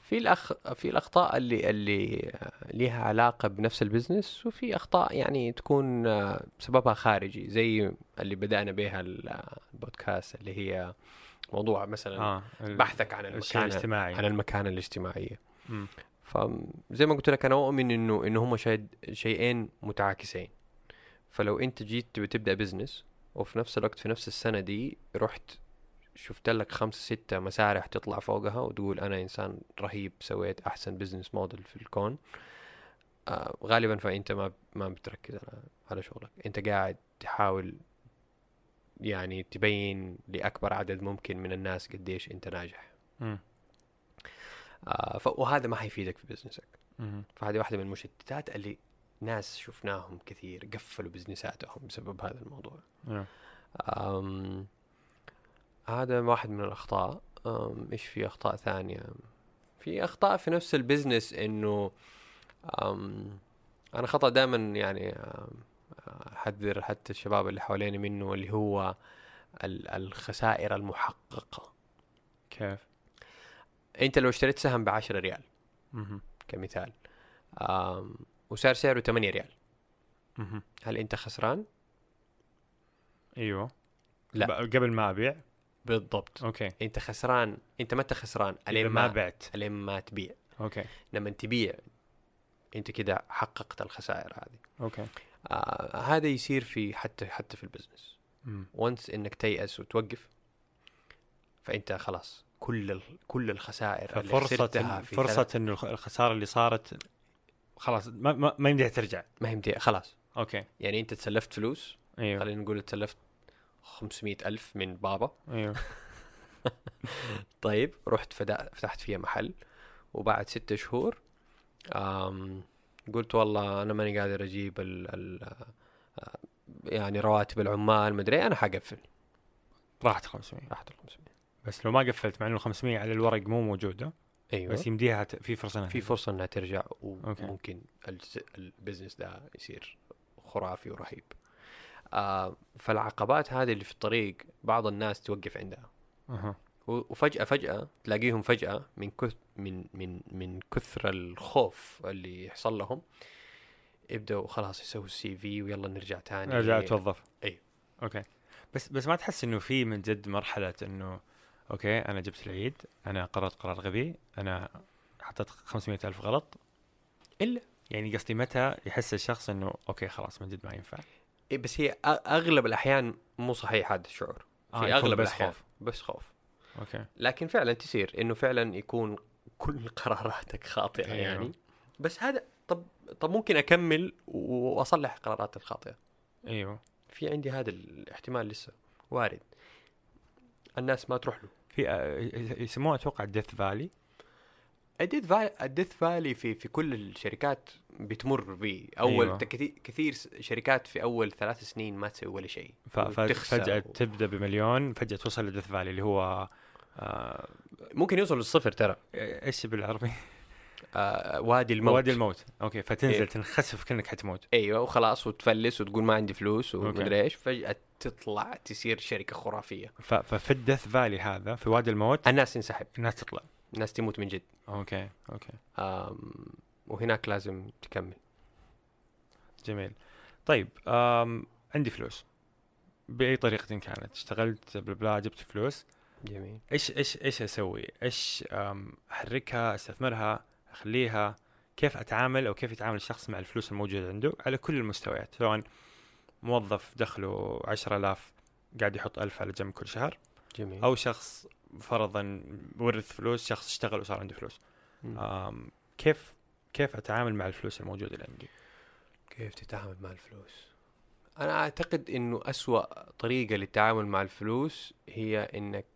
في الأخ في الأخطاء اللي اللي لها علاقة بنفس ال business وفي أخطاء يعني تكون آه، سببها خارجي زي اللي بدأنا بها ال- البودكاست اللي هي موضوع مثلا ال- بحثك عن الشيء المكانة الاجتماعي عن المكانة الاجتماعية مم. فزي ما قلت لك أنا أؤمن إنه إنه هم شيئين متعاكسين فلو أنت جيت تبدأ business وفي نفس الوقت في نفس السنة دي رحت شفت لك خمسة ستة مسارح تطلع فوقها وتقول أنا إنسان رهيب سويت أحسن business model في الكون آه غالبا فأنت ما ما بتركز على على شغلك أنت قاعد تحاول يعني تبين لأكبر عدد ممكن من الناس قديش أنت ناجح. آه ف... وهذا ما حيفيدك في business ك. فهذه واحدة من المشتتات اللي ناس شفناهم كثير قفلوا بزنساتهم بسبب هذا الموضوع آه. أم هذا واحد من الأخطاء أم إيش في أخطاء ثانية في أخطاء في نفس ال business إنه أم أنا خطأ دائما يعني أم، أحذر حتى الشباب اللي حواليني منه اللي هو ال- الخسائر المحققة كيف؟ أنت لو اشتريت سهم بعشرة ريال مهم. كمثال وصار سعره 8 ريال مهم. هل أنت خسران؟ أيوه لا. قبل ما أبيع بالضبط أوكي أنت خسران ما أنت خسران إذا ألين ما ما بعت ألين ما تبيع أوكي لما تبيع أنت كده حققت الخسائر هذه أوكي آه هذا يصير في حتى حتى في ال business. once إنك تيأس وتوقف فأنت خلاص كل. كل الخسائر اللي فرصة في فرصة إنه الخ- الخسارة اللي صارت خلاص ما ما, ما يمديها ترجع. ما متي- خلاص. أوكي. يعني أنت تسلفت فلوس أيوه. خلينا نقول تسلفت 500 ألف من بابا. أيوه. طيب رحت. فتحت فيها محل وبعد ستة شهور آم... قلت والله أنا ماني قادر أجيب ال... ال... آه، يعني رواتب العمال مدري أنا حقفل. راحت 500 راحت ال 500 بس لو ما قفلت مع إنه 500 على الورق مو موجودة أيوه بس يمديها. في فرصة إنها في. فرصة إنها ترجع. وممكن البزنس ده يصير خرافي ورهيب آه فالعقبات هذه اللي في الطريق بعض الناس توقف عندها أها و- وفجأة فجأة تلاقيهم فجأة من كث من من من كثر الخوف اللي يحصل لهم يبدأوا خلاص يسووا الـ CV ويلا نرجع تاني ارجع اتوظف أيوه. أوكي بس بس ما تحس إنه في من جد مرحلة إنه أوكي أنا جبت العيد أنا قررت قرار غبي أنا حطيت 500 ألف غلط. إلا يعني قصدي متى يحس الشخص إنه أوكي خلاص من جد ما ينفع؟ إيه بس هي أغلب الأحيان مو صحيح هذا الشعور. آه، في يكون أغلب بس الأحيان. خوف. بس خوف. أوكي. لكن فعلا تصير إنه فعلا يكون كل قراراتك خاطئة أيوه. يعني. بس هذا طب طب ممكن أكمل وأصلح قراراتي الخاطئة. أيوه. في عندي هذا الاحتمال لسه وارد. الناس ما تروح له. في آه، يسموها أتوقع ديث فالي الديث فالي الديث فالي في في كل الشركات بتمر به أول أيوة. كثير شركات في أول ثلاث سنين ما تسوي ولا شيء. فجأة و- تبدأ بمليون فجأة توصل لديث فالي اللي هو آه ممكن يوصل للصفر ترى. إيش بالعربي؟ آه وادي الموت. وادي الموت. okay فتنزل إيه. تنخسف كأنك حتموت. أيوه وخلاص وتفلس وتقول ما عندي فلوس. ومدري إيش. فجأة تطلع تصير شركة خرافية. ف- ففي الـ death valley هذا في وادي الموت؟ الناس تنسحب الناس تطلع. الناس تموت من جد. okay okay. آم وهناك لازم تكمل. جميل. طيب آم عندي فلوس. بأي طريقة كانت؟ اشتغلت بلا جبت فلوس. جميل. إيش إيش إيش أسوي؟ إيش أحركها أستثمرها أخليها؟ كيف أتعامل أو كيف يتعامل الشخص مع الفلوس الموجودة عنده على كل المستويات؟ سواء موظف دخله 10000 قاعد يحط ألف على جنب كل شهر. جميل. أو شخص فرضا ورث فلوس شخص اشتغل وصار عنده فلوس. كيف كيف أتعامل مع الفلوس الموجودة اللي عندي كيف تتعامل مع الفلوس؟ أنا أعتقد إنه أسوأ طريقة للتعامل مع الفلوس هي إنك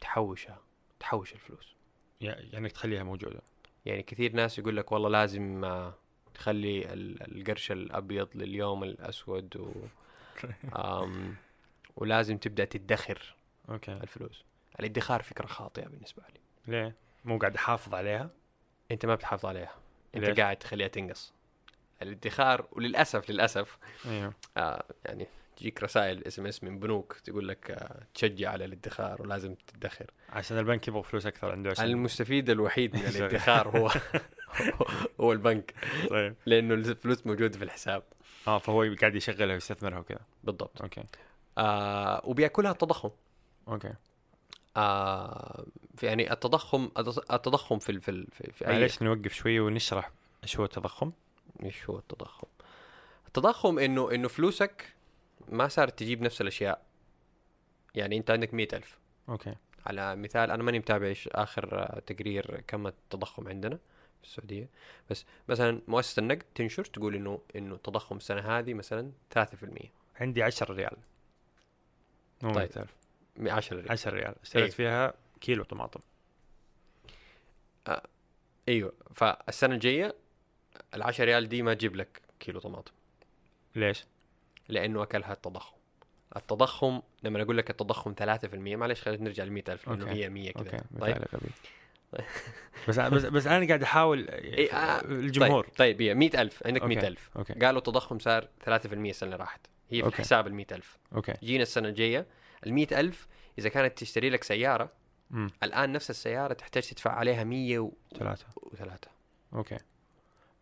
تحوشها تحوش الفلوس. يعني انك تخليها موجودة. يعني كثير ناس يقول لك والله لازم تخلي ال- القرش الأبيض لليوم الأسود و آم، ولازم تبدأ تدخر أوكي. الفلوس. الادخار فكرة خاطئة بالنسبة لي. ليه؟ مو قاعد احافظ عليها؟ أنت ما بتحافظ عليها. أنت ليش؟ قاعد تخليها تنقص. الادخار وللأسف للأسف أيوه. آه يعني تجيك رسائل SMS من بنوك تقول لك آه تشجع على الادخار ولازم تدخر. عشان البنك يبغى فلوس أكثر عنده عشان المستفيد الوحيد من الادخار هو. هو البنك. طيب. لأنه الفلوس موجودة في الحساب. آه فهو قاعد يشغلها ويستثمرها وكذا. بالضبط. okay. آه وبيأكلها التضخم. okay. آه في يعني التضخم التضخم في في في, في أي معليش نوقف شوية ونشرح إيش هو التضخم. إيش هو التضخم؟ التضخم إنه إنه فلوسك ما صارت تجيب نفس الأشياء. يعني أنت عندك مئة ألف. okay. على مثال أنا ماني متابع إيش آخر تقرير كم التضخم عندنا. في السعودية. بس مثلا مؤسسة النقد تنشر تقول إنه إنه التضخم السنة هذه مثلا 3% عندي 10 ريال. مو طيب. 100000 10 ريال. 10 ريال. اشتريت إيه. فيها كيلو طماطم. أيوه. فالسنة الجاية ال 10 ريال دي ما تجيب لك كيلو طماطم. ليش؟ لأنه أكلها التضخم. التضخم لما أقول لك التضخم 3% معلش خلينا نرجع ل 100000 لأنه. هي 100 okay. كذا طيب بس بس بس أنا قاعد أحاول إيه، آه، الجمهور. طيب, طيب هي 100000 عندك okay. 100000 okay. قالوا التضخم صار 3% السنة اللي راحت. هي في okay. الحساب ال 100000 okay. جينا السنة الجاية ال 100000 إذا كانت تشتري لك سيارة امم الآن نفس السيارة تحتاج تدفع عليها 103 ثلاثة. okay.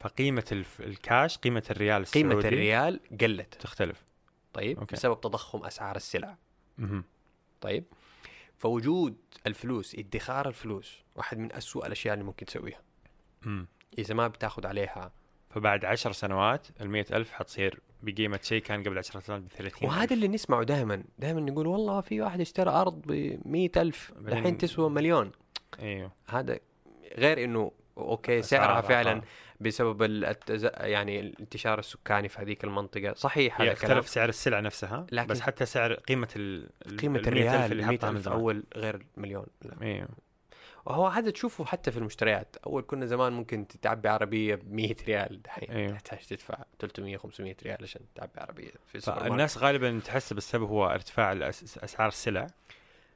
فقيمة الف... الكاش قيمة الريال قيمة السعودي الريال قلت. تختلف. طيب okay. بسبب تضخم أسعار السلع. مهم. طيب. فوجود الفلوس ادخار الفلوس واحد من أسوأ الأشياء اللي ممكن تسويها. مم. إذا ما بتاخذ عليها. فبعد عشر سنوات المية ألف حتصير بقيمة شيء كان قبل عشر سنوات بثلاثين وهذا اللي نسمعه دائما دائما نقول والله في واحد اشترى أرض ب ألف بعدين- الحين تسوى مليون. إيوه. هذا غير إنه أوكي سعرها فعلا العقار. بسبب التز... يعني الانتشار السكاني في هذيك المنطقة. صحيح هذا هي كلام. سعر السلعة نفسها لكن- بس حتى سعر قيمة ال قيمة الريال اللي حطها أول غير مليون. لا. أيوه وهو هذا تشوفه حتى في المشتريات. أول كنا زمان ممكن تعبي عربية ب 100 ريال دحين. أيوه. تحتاج تدفع 300 500 ريال عشان تعبي عربية في السوبر ماركت. فالناس غالبا تحسب السبب هو ارتفاع الأس- أسعار السلع.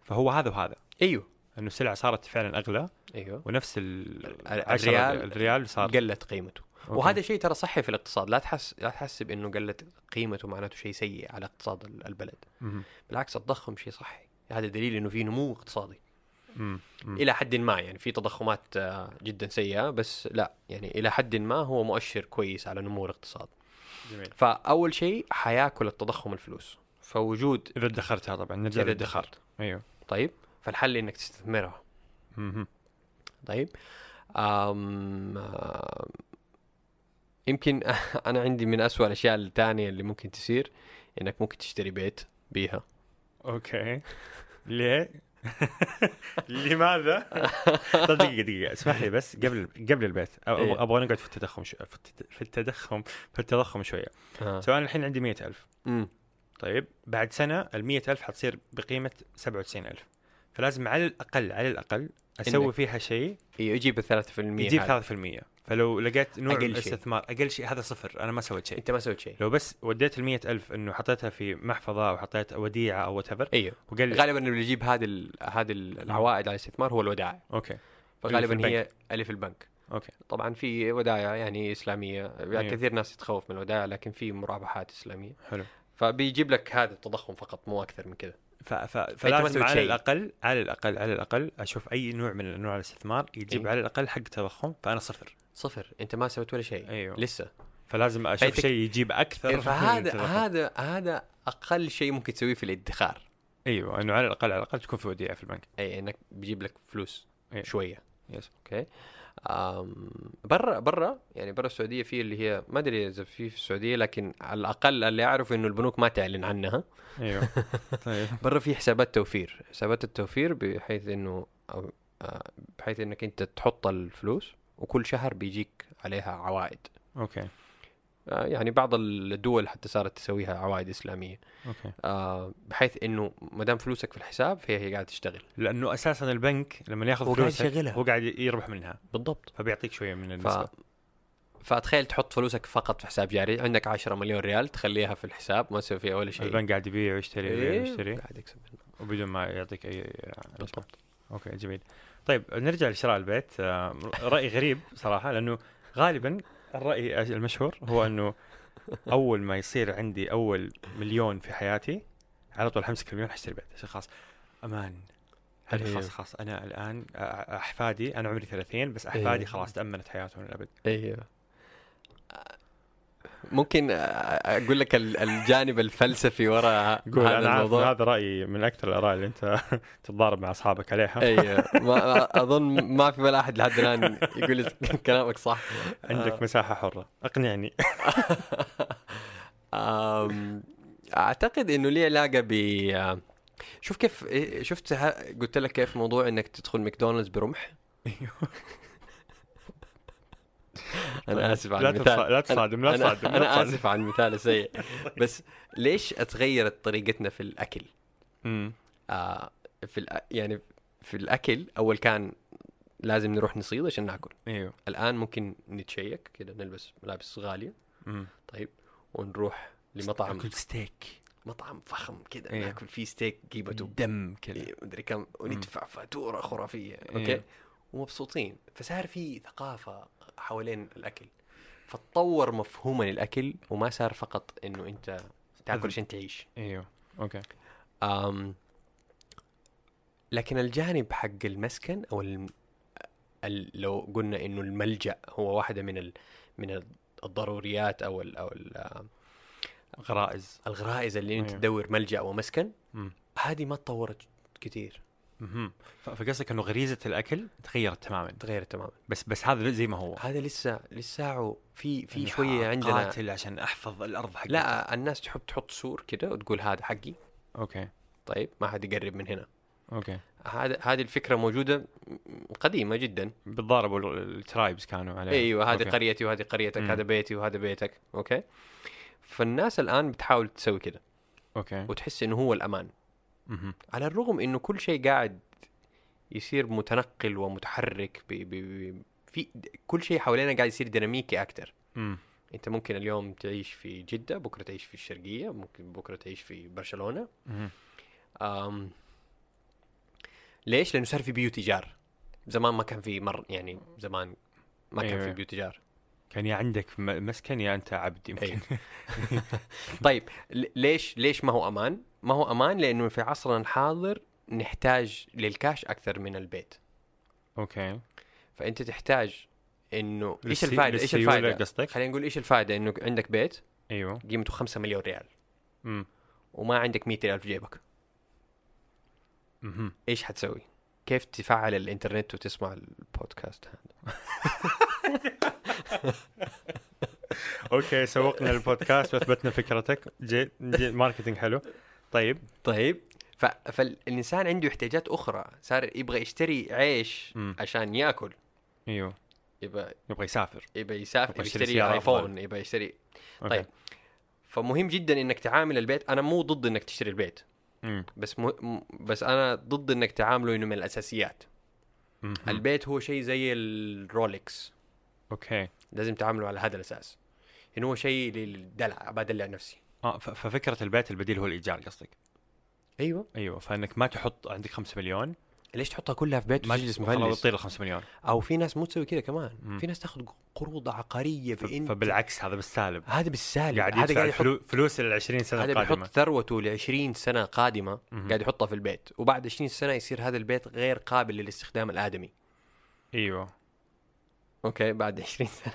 فهو هذا وهذا. إيوه. إنه السلع صارت فعلا أغلى. أيوه. ونفس الريال الريال صار قلت قيمته. okay. وهذا شيء ترى صحي في الاقتصاد. لا تحس لا تحسب انه قلت قيمته معناته شيء سيء على اقتصاد ال- البلد. مهم. بالعكس التضخم شيء صحي. هذا دليل إنه في نمو اقتصادي. مم. مم. إلى حد ما يعني. في تضخمات آه، جدا سيئة بس لا. يعني إلى حد ما هو مؤشر كويس على نمو الاقتصاد. جميل. فأول شيء حياكل التضخم الفلوس. فوجود إذا ادخرتها طبعا نرجع إذا دخلت أيوه. طيب. فالحل إنك تستثمرها. طيب أم يمكن أنا عندي من أسوأ الأشياء الثانية اللي ممكن تصير إنك ممكن تشتري بيت بيها okay ليه؟ لماذا؟ طيب دقيقة دقيقة اسمح لي بس قبل قبل البيت إيه. أبغى نقعد في التضخم شو... في الت- في التضخم في التضخم شوية آه. سواء الحين عندي مئة ألف مم. طيب بعد سنة ال ألف حتصير بقيمة 97000 فلازم على الأقل على الأقل أسوي إنك فيها شيء. يجيب ال 3% يجيب هذا. 3% فلو لقيت نوع أقل. الاستثمار أقل شيء هذا صفر أنا ما سويت شيء. أنت ما سويت شيء. لو بس وديت ال ألف إنه حطيتها في محفظة أو حطيت وديعة أو what أيوه وقال غالبا اللي بيجيب هذه هذه ال- العوائد على الاستثمار هو الودائع. okay. فغالبا. هي اللي في البنك. okay. طبعا في ودائع يعني إسلامية. يعني أيوه. كثير ناس يتخوف من الودائع لكن في مرابحات إسلامية. حلو. فبيجيب لك هذا التضخم فقط مو أكثر من كذا. ف... ف... فلازم على شيء. الأقل على الأقل على الأقل أشوف أي نوع من أنواع الاستثمار يجيب أيوه. على الأقل حق تضخم فأنا صفر صفر أنت ما سويت ولا شيء أيوه لسه فلازم أشوف فأنت- شيء يجيب أكثر من فهذا. هذا هذا أقل شيء ممكن تسويه في الادخار أيوه إنه على الأقل على الأقل تكون في وديعة في البنك أي إنك بيجيب لك فلوس أي. شوية yes. Okay برا برا يعني برا السعودية في اللي هي ما أدري إذا في في السعودية لكن على الأقل اللي اعرف إنه البنوك ما تعلن عنها. أيوه. طيب. برا في حسابات توفير. حسابات التوفير بحيث إنه آه، بحيث إنك أنت تحط الفلوس وكل شهر بيجيك عليها عوائد. okay. يعني بعض الدول حتى صارت تسويها عوائد إسلامية. okay. آه، بحيث إنه ما دام فلوسك في الحساب فهي هي قاعدة تشتغل. لأنه أساسا البنك لما يأخذ فلوسك. هو قاعد يربح منها. بالضبط. فبيعطيك شوية من ف... النسبة. فتخيل تحط فلوسك فقط في حساب جاري. عندك 10 مليون ريال تخليها في الحساب ما تسوي فيها ولا شيء. البنك قاعد يبيع ويشتري يبيع إيه، ويشتري. قاعد يكسب منه. وبدون ما يعطيك أي بالضبط. okay جميل. طيب نرجع لشراء البيت. آه، رأي غريب صراحة لأنه غالبا الرأي المشهور هو إنه أول ما يصير عندي أول مليون في حياتي على طول حمسك المليون حشتري بيت. عشان خلاص هذه أيوه. خلاص خلاص أنا الآن أ- أحفادي أنا عمري 30 بس أحفادي أيوه. خلاص تأمنت حياتهم للابد أيوه ممكن أقول لك ال- الجانب الفلسفي وراء هذا إن الموضوع. هذا رأيي من أكثر الآراء اللي أنت تتضارب مع أصحابك عليها. أيوه ما أظن ما في ولا أحد لحد الآن يقول لي كلامك صح. عندك مساحة حرة. أقنعني. أعتقد إنه ليه علاقة ب شوف كيف إيه، شفت قلت لك كيف موضوع إنك تدخل ماكدونالدز برمح؟ أنا آسف على المثال. لا تصادم لا أنا- تصادم أنا تصادم. آسف على المثال السيء. بس ليش اتغيرت طريقتنا في الأكل؟ أمم. آه في الأ... يعني في الأكل أول كان لازم نروح نصيد عشان ناكل. إيوه. الآن ممكن نتشيّك كذا نلبس ملابس غالية. أمم. طيب ونروح لمطعم. اكل ستيك مطعم فخم كذا إيه. ناكل فيه ستيك قيمته دم كذا إيه، مدري كم وندفع فاتورة خرافية إيه. okay؟ ومبسوطين. فصار في ثقافة حوالين الأكل. فتطور مفهومنا للاكل وما صار فقط إنه أنت تأكل عشان تعيش. أيوه. okay. أم لكن الجانب حق المسكن أو. ال... لو قلنا إنه الملجأ هو واحدة من ال... من الضروريات أو ال... أو ال... غرائز. الغرائز اللي أنت أيوه. تدور ملجأ ومسكن. هذه ما تطورت كثير ف- فقصدك إنه غريزة الأكل تغيرت تماما؟ تغيرت تماما. بس بس هذا زي ما هو. هذا لسه لسه في في إنه شوية عندنا. قاتل عشان أحفظ الأرض حقتي لا الناس تحب تحط سور كده وتقول هذا حقي. okay. طيب ما حد يقرب من هنا. أوكي. هذا هذه الفكرة موجودة قديمة جدا. بالضبط ال tribes كانوا عليه إيوه هذه. قريتي وهذه قريتك مم. هذا بيتي وهذا بيتك. okay. فالناس الآن بتحاول تسوي كده. okay. وتحس إنه هو الأمان. على الرغم إنه كل شيء قاعد يصير متنقل ومتحرك ب... ب... ب... في كل شيء حوالينا قاعد يصير dynamic أكثر. أنت ممكن اليوم تعيش في جدة بكرة تعيش في الشرقية ممكن بكرة تعيش في برشلونة. أم... ليش لأنه صار في بيوت إيجار زمان ما كان في مر يعني زمان ما كان أيوة. في بيوت إيجار كان يا عندك مسكن يا أنت عبد يمكن. أيوة. طيب ليش ليش ما هو أمان؟ ما هو أمان لأنه في عصرنا الحاضر نحتاج للكاش أكثر من البيت. أوكي. فأنت تحتاج إنه إيش الفائده إيش الفائده قصدك؟ خلينا نقول إيش الفائده إنه عندك بيت أيوه. قيمته 5 مليون ريال. أمم. وما عندك 100 ريال في جيبك. مهم. إيش حتسوي؟ كيف تفعل الإنترنت وتسمع البودكاست هذا؟ okay سوقنا البودكاست واثبتنا فكرتك. جي, جي marketing حلو. طيب. طيب. ف... فالإنسان عنده احتياجات أخرى. صار يبغى يشتري عيش. عشان يأكل. أيوه. يبغى يبغى يسافر. يبغى يسافر يبغى يشتري ايفون. يبغى يشتري. okay. طيب. فمهم جدا إنك تعامل البيت. أنا مو ضد إنك تشتري البيت. مم. بس مه... م- بس أنا ضد إنك تعامله إنه من الأساسيات. مم. البيت هو شيء زي الرولكس okay. لازم تعامله على هذا الأساس. انه هو شيء للدلع بدلع نفسي. آه ففكرة البيت البديل هو الإيجار قصدك؟ أيوه. أيوه فإنك ما تحط عندك 5 مليون. ليش تحطها كلها في بيت ما خلاص مفلس تطير ال 5 مليون. أو في ناس مو تسوي كذا كمان. مم. في ناس تاخذ قروض عقارية انت فبالعكس هذا بالسالب. هذا بالسالب. قاعد هذا قاعد يحط فلو فلوس ال 20 سنة هذا بيحط القادمه ثروته ل 20 سنة قادمة مهم. قاعد يحطها في البيت. وبعد 20 سنة يصير هذا البيت غير قابل للاستخدام الآدمي. أيوه. okay بعد 20 سنة.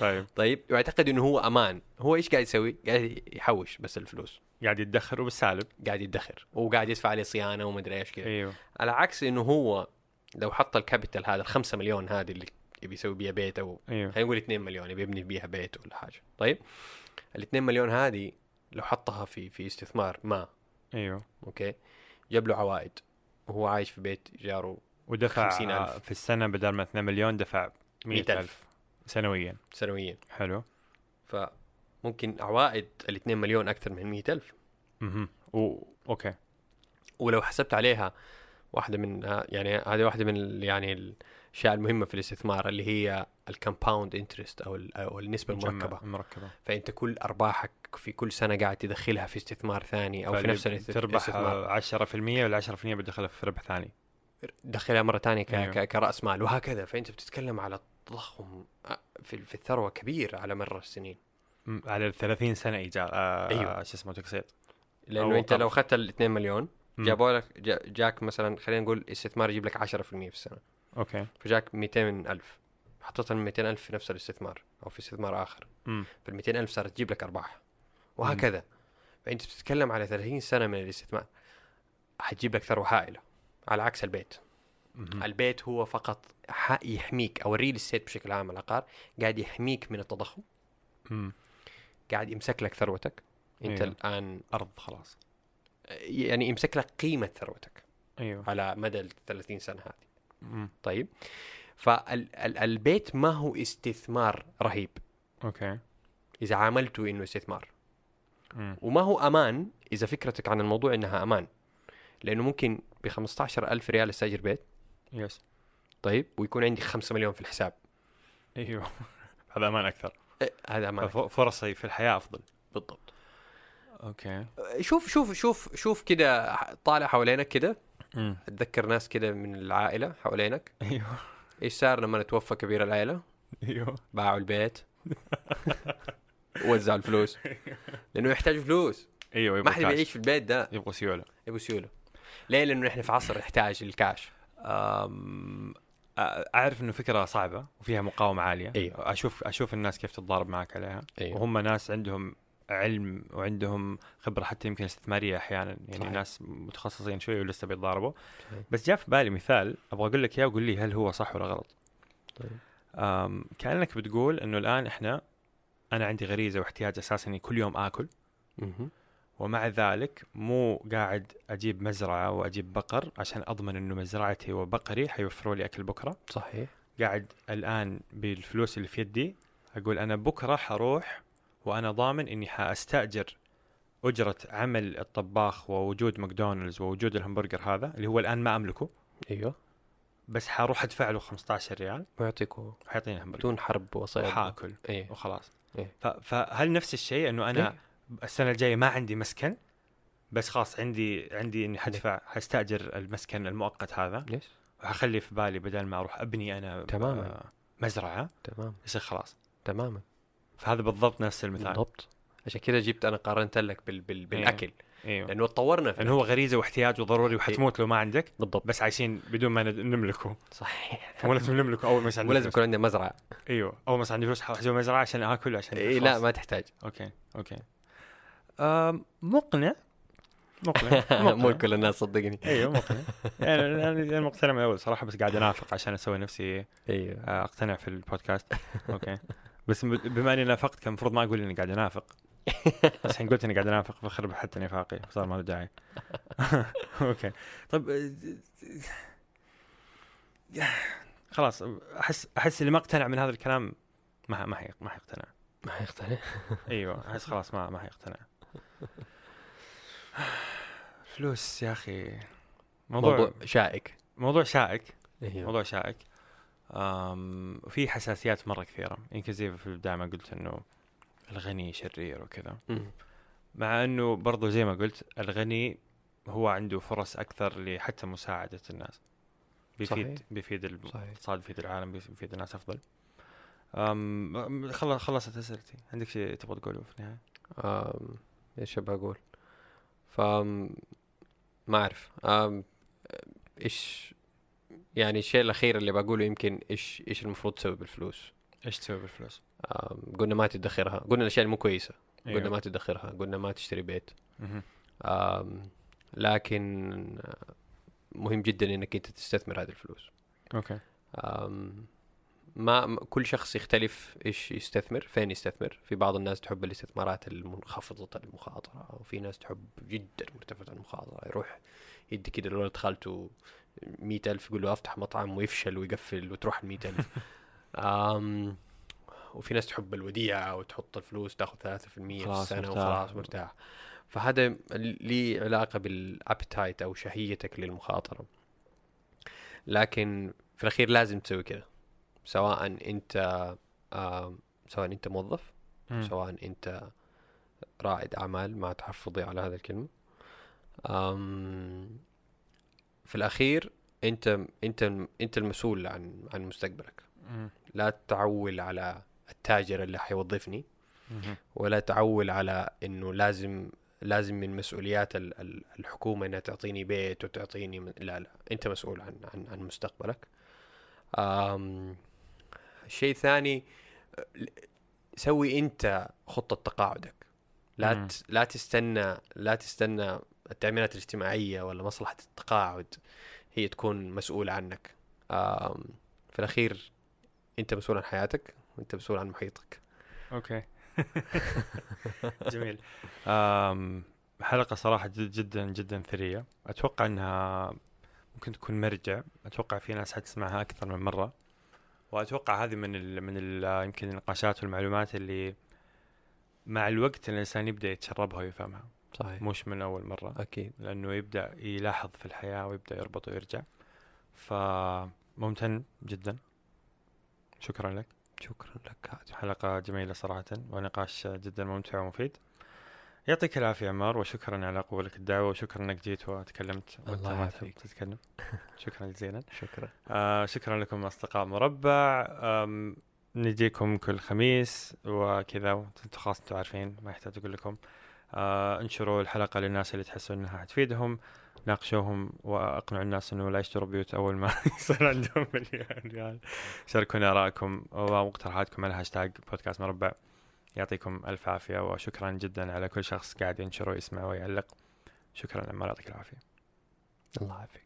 طيب. طيب ويعتقد إنه هو أمان. هو إيش قاعد يسوي؟ قاعد يحوش بس الفلوس. قاعد يدخر وبالسالب. قاعد يدخر. وقاعد يدفع عليه صيانة ومدري إيش كذا. أيوه. على عكس إنه هو لو حط ال capital هذا الخمسة مليون هذه اللي يبي يسوي بيها بيت أو أيوه. خلينا نقول 2 مليون يبي يبني بيها بيت ولا حاجة. طيب ال 2 مليون هذه لو حطها في في استثمار ما. أيوه. okay؟ جاب له عوائد. وهو عايش في بيت ايجاره ودفع 50,000. آه، في السنة بدل ما 2 مليون دفع 100,000 100000 سنويا. سنويا. حلو. فممكن عوائد ال 2 مليون أكثر من 100000 أها و... okay. ولو حسبت عليها واحدة من يعني هذه واحدة من يعني الأشياء المهمة في الاستثمار اللي هي ال compound interest أو ال- أو النسبة المركبة. مركبة. فأنت كل أرباحك في كل سنة قاعد تدخلها في استثمار ثاني أو في نفس الاست- تربح الاستثمار. آه، 10% ولا 10% بتدخلها في ربح ثاني. دخلها مرة ثانية ك... أيوه. كرأس مال وهكذا. فأنت بتتكلم على تضخم في في الثروة كبير على مر السنين. على ال 30 سنة ايجار آه أيوه. شو اسمه تقسيط لأنه أنت لو. اخذت ال 2 مليون. جابوا لك جا... جاك مثلا خلينا نقول استثمار يجيب لك 10% في السنة. okay. فجاك 200 ألف. حطيت ال 200 ألف في نفس الاستثمار أو في استثمار امم فال 200 ألف صارت تجيب لك أرباح. وهكذا. فأنت بتتكلم على 30 سنة من الاستثمار حتجيب لك ثروة هائلة على عكس البيت. البيت هو فقط يحميك أو ال real estate بشكل عام العقار قاعد يحميك من التضخم. امم قاعد يمسك لك ثروتك. أنت أيوه. الآن أرض خلاص. يعني يمسك لك قيمة ثروتك أيوه. على مدى ال 30 سنة هذه. مم. طيب. فالبيت ما هو استثمار رهيب. okay. إذا عاملته إنه استثمار. مم. وما هو أمان إذا فكرتك عن الموضوع إنها أمان. لأنه ممكن ب 15 ألف ريال استاجر بيت. yes طيب ويكون عندي 5 مليون في الحساب. أيوه. هذا أمان أكثر. إيه، هذا أمان فرصي في الحياة أفضل. بالضبط. okay. شوف شوف شوف شوف كده طالع حوالينك كده. امم اتذكر ناس كده من العائلة حوالينك. أيوه. إيش صار لما توفى كبير العائلة؟ أيوه. باعوا البيت. وزعوا الفلوس. لأنه يحتاجوا فلوس. أيوه ما حد. بيعيش في البيت ده. يبغى سيولة. يبغوا سيولة. ليه؟ لأنه إحنا في عصر نحتاج الكاش أعرف إنه فكرة صعبة وفيها مقاومة عالية أيوه. أشوف أشوف الناس كيف تتضارب معك عليها أيوه وهم ناس عندهم علم وعندهم خبرة حتى يمكن استثمارية أحيانا يعني صحيح. ناس متخصصين شوي ولسه بيتضاربوا صحيح. بس جاء في بالي مثال أبغى أقول لك إياه وقول لي هل هو صح ولا غلط طيب. كأنك بتقول إنه الآن إحنا أنا عندي غريزة واحتياج أساسا إني كل يوم آكل مهم. ومع ذلك مو قاعد أجيب مزرعة وأجيب بقر عشان أضمن إنه مزرعتي وبقري حيوفروا لي أكل بكرة. صحيح. قاعد الآن بالفلوس اللي في يدي أقول أنا بكرة حروح وأنا ضامن إني حأستأجر أجرة عمل الطباخ ووجود ماكدونالدز ووجود الهمبرجر هذا اللي هو الآن ما أملكه. أيوه. بس حروح أدفع له 15 ريال. ويعطيكوا حيعطيني همبرجر بدون حرب وصيد. وحاكل إيه. وخلاص. إيه. ف- فهل نفس الشيء إنه أنا إيه. السنة الجاية ما عندي مسكن بس خلاص عندي عندي إني حدفع حستأجر المسكن المؤقت هذا. يس وحخلي في بالي بدل ما أروح أبني أنا تماماً. مزرعة تمام يصير خلاص. تماما. فهذا بالضبط نفس المثال. بالضبط. عشان كذا جبت أنا قارنت لك بال... بال... بالأكل. أيوه لأنه تطورنا في لأنه هو غريزة واحتياج وضروري وحتموت لو ما عندك. بالضبط. بس عايشين بدون ما نملكه. صحيح. مو لازم نملكه أول ما يصير عندي ولازم. يكون عندنا مزرعة. أيوه. أول ما يصير عندي فلوس حاسوي مزرعة عشان آكل عشان إيه لا. ما تحتاج. okay okay. مقنع مقنع. مقنع. مو كل الناس صدقني. أيوه مقنع. يعني أنا أنا مقتنع من اول صراحة بس قاعد أنافق عشان أسوي نفسي أيوه أقتنع في البودكاست. okay. بس بما إني نافقت كان المفروض ما أقول إني قاعد أنافق. بس الحين قلت إني قاعد أنافق بخرب حتى نفاقي صار ما له داعي okay طيب خلاص أحس أحس اللي ما اقتنع من هذا الكلام ما ما حيقتنع. ما حيقتنع. إيوه أحس خلاص ما ما حيقتنع. فلوس يا أخي. موضوع موضوع شائك. موضوع شائك. أيوه موضوع شائك. وفي حساسيات مرة كثيرة. يمكن زي في البدايه ما قلت إنه الغني شرير وكذا. مع إنه برضو زي ما قلت الغني هو عنده فرص أكثر لحتى مساعدة الناس. بيفيد صحيح. بيفيد الاقتصاد بيفيد العالم بيفيد الناس أفضل. خلصت أسئلتي. عندك شيء تبغى تقوله في النهاية؟ إيش أبغى أقول ف ما أعرف. إيش يعني الشيء الأخير اللي بقوله يمكن إيش إيش المفروض تسوي بالفلوس؟ إيش تسوي بالفلوس؟ قلنا ما تدخرها. قلنا الأشياء اللي مو كويسة. أيوه. قلنا ما تدخرها. قلنا ما تشتري بيت. لكن مهم جدا إنك أنت تستثمر هذه الفلوس. أوكي. ما كل شخص يختلف إيش يستثمر فين يستثمر؟ في بعض الناس تحب الاستثمارات المنخفضة المخاطرة وفي ناس تحب جدا مرتفعة المخاطرة يروح يدي كده لولد خالته مئة ألف يقول له أفتح مطعم ويفشل ويقفل وتروح المئة ألف. آم، وفي ناس تحب الوديعة وتحط الفلوس تاخذ ثلاثة في المية في السنة. وخلاص مرتاح. فهذا ليه علاقة بالابتايت أو شهيتك للمخاطرة. لكن في الأخير لازم تسوي كذا سواء آم، سواء أنت موظف مم. سواء أنت رائد أعمال مع تحفظي على هذه الكلمة أم في الأخير أنت أنت أنت المسؤول عن عن مستقبلك. لا تعول على التاجر اللي حيوظفني. ولا تعول على إنه لازم لازم من مسؤوليات ال- ال- الحكومة إنها تعطيني بيت وتعطيني لا لا أنت مسؤول عن عن عن مستقبلك. شيء ثاني سوي أنت خطة تقاعدك. لا لا تستنى لا تستنى التأمينات الاجتماعية ولا مصلحة التقاعد هي تكون مسؤول عنك. في الأخير أنت مسؤول عن حياتك وأنت مسؤول عن محيطك. أوكي جميل صراحة جد جدا جدا ثرية أتوقع أنها ممكن تكون مرجع أتوقع في ناس حتسمعها أكثر من مرة وأتوقع هذه من ال من ال يمكن النقاشات والمعلومات اللي مع الوقت الإنسان يبدأ يتشربها ويفهمها. صحيح. مش من أول مرة. أكيد. لأنه يبدأ يلاحظ في الحياة ويبدأ يربط ويرجع. فممتن جدا. شكرا لك. شكرا لك حلقة جميلة صراحة ونقاش جدا ممتع ومفيد. يعطيك العافية عمار وشكرا على قبولك الدعوة وشكرا إنك جيت وتكلمت وانت الله ما تحب يعافيك. تتكلم شكرا جزيلا. شكرا. آه شكرا لكم أصدقاء مربع. نجيكم كل خميس وكذا أنتم خلاص أنتم عارفين ما يحتاج أقول لكم. آه انشروا الحلقة للناس اللي تحسوا إنها حتفيدهم ناقشوهم وأقنعوا الناس إنه لا يشتروا بيوت أول ما يصير عندهم مليون ريال. شاركونا آرائكم ومقترحاتكم على هاشتاج بودكاست مربع. يعطيكم ألف عافية وشكرا جدا على كل شخص قاعد ينشر ويسمع ويعلق. شكرا عمار يعطيك العافية. الله يعافيك.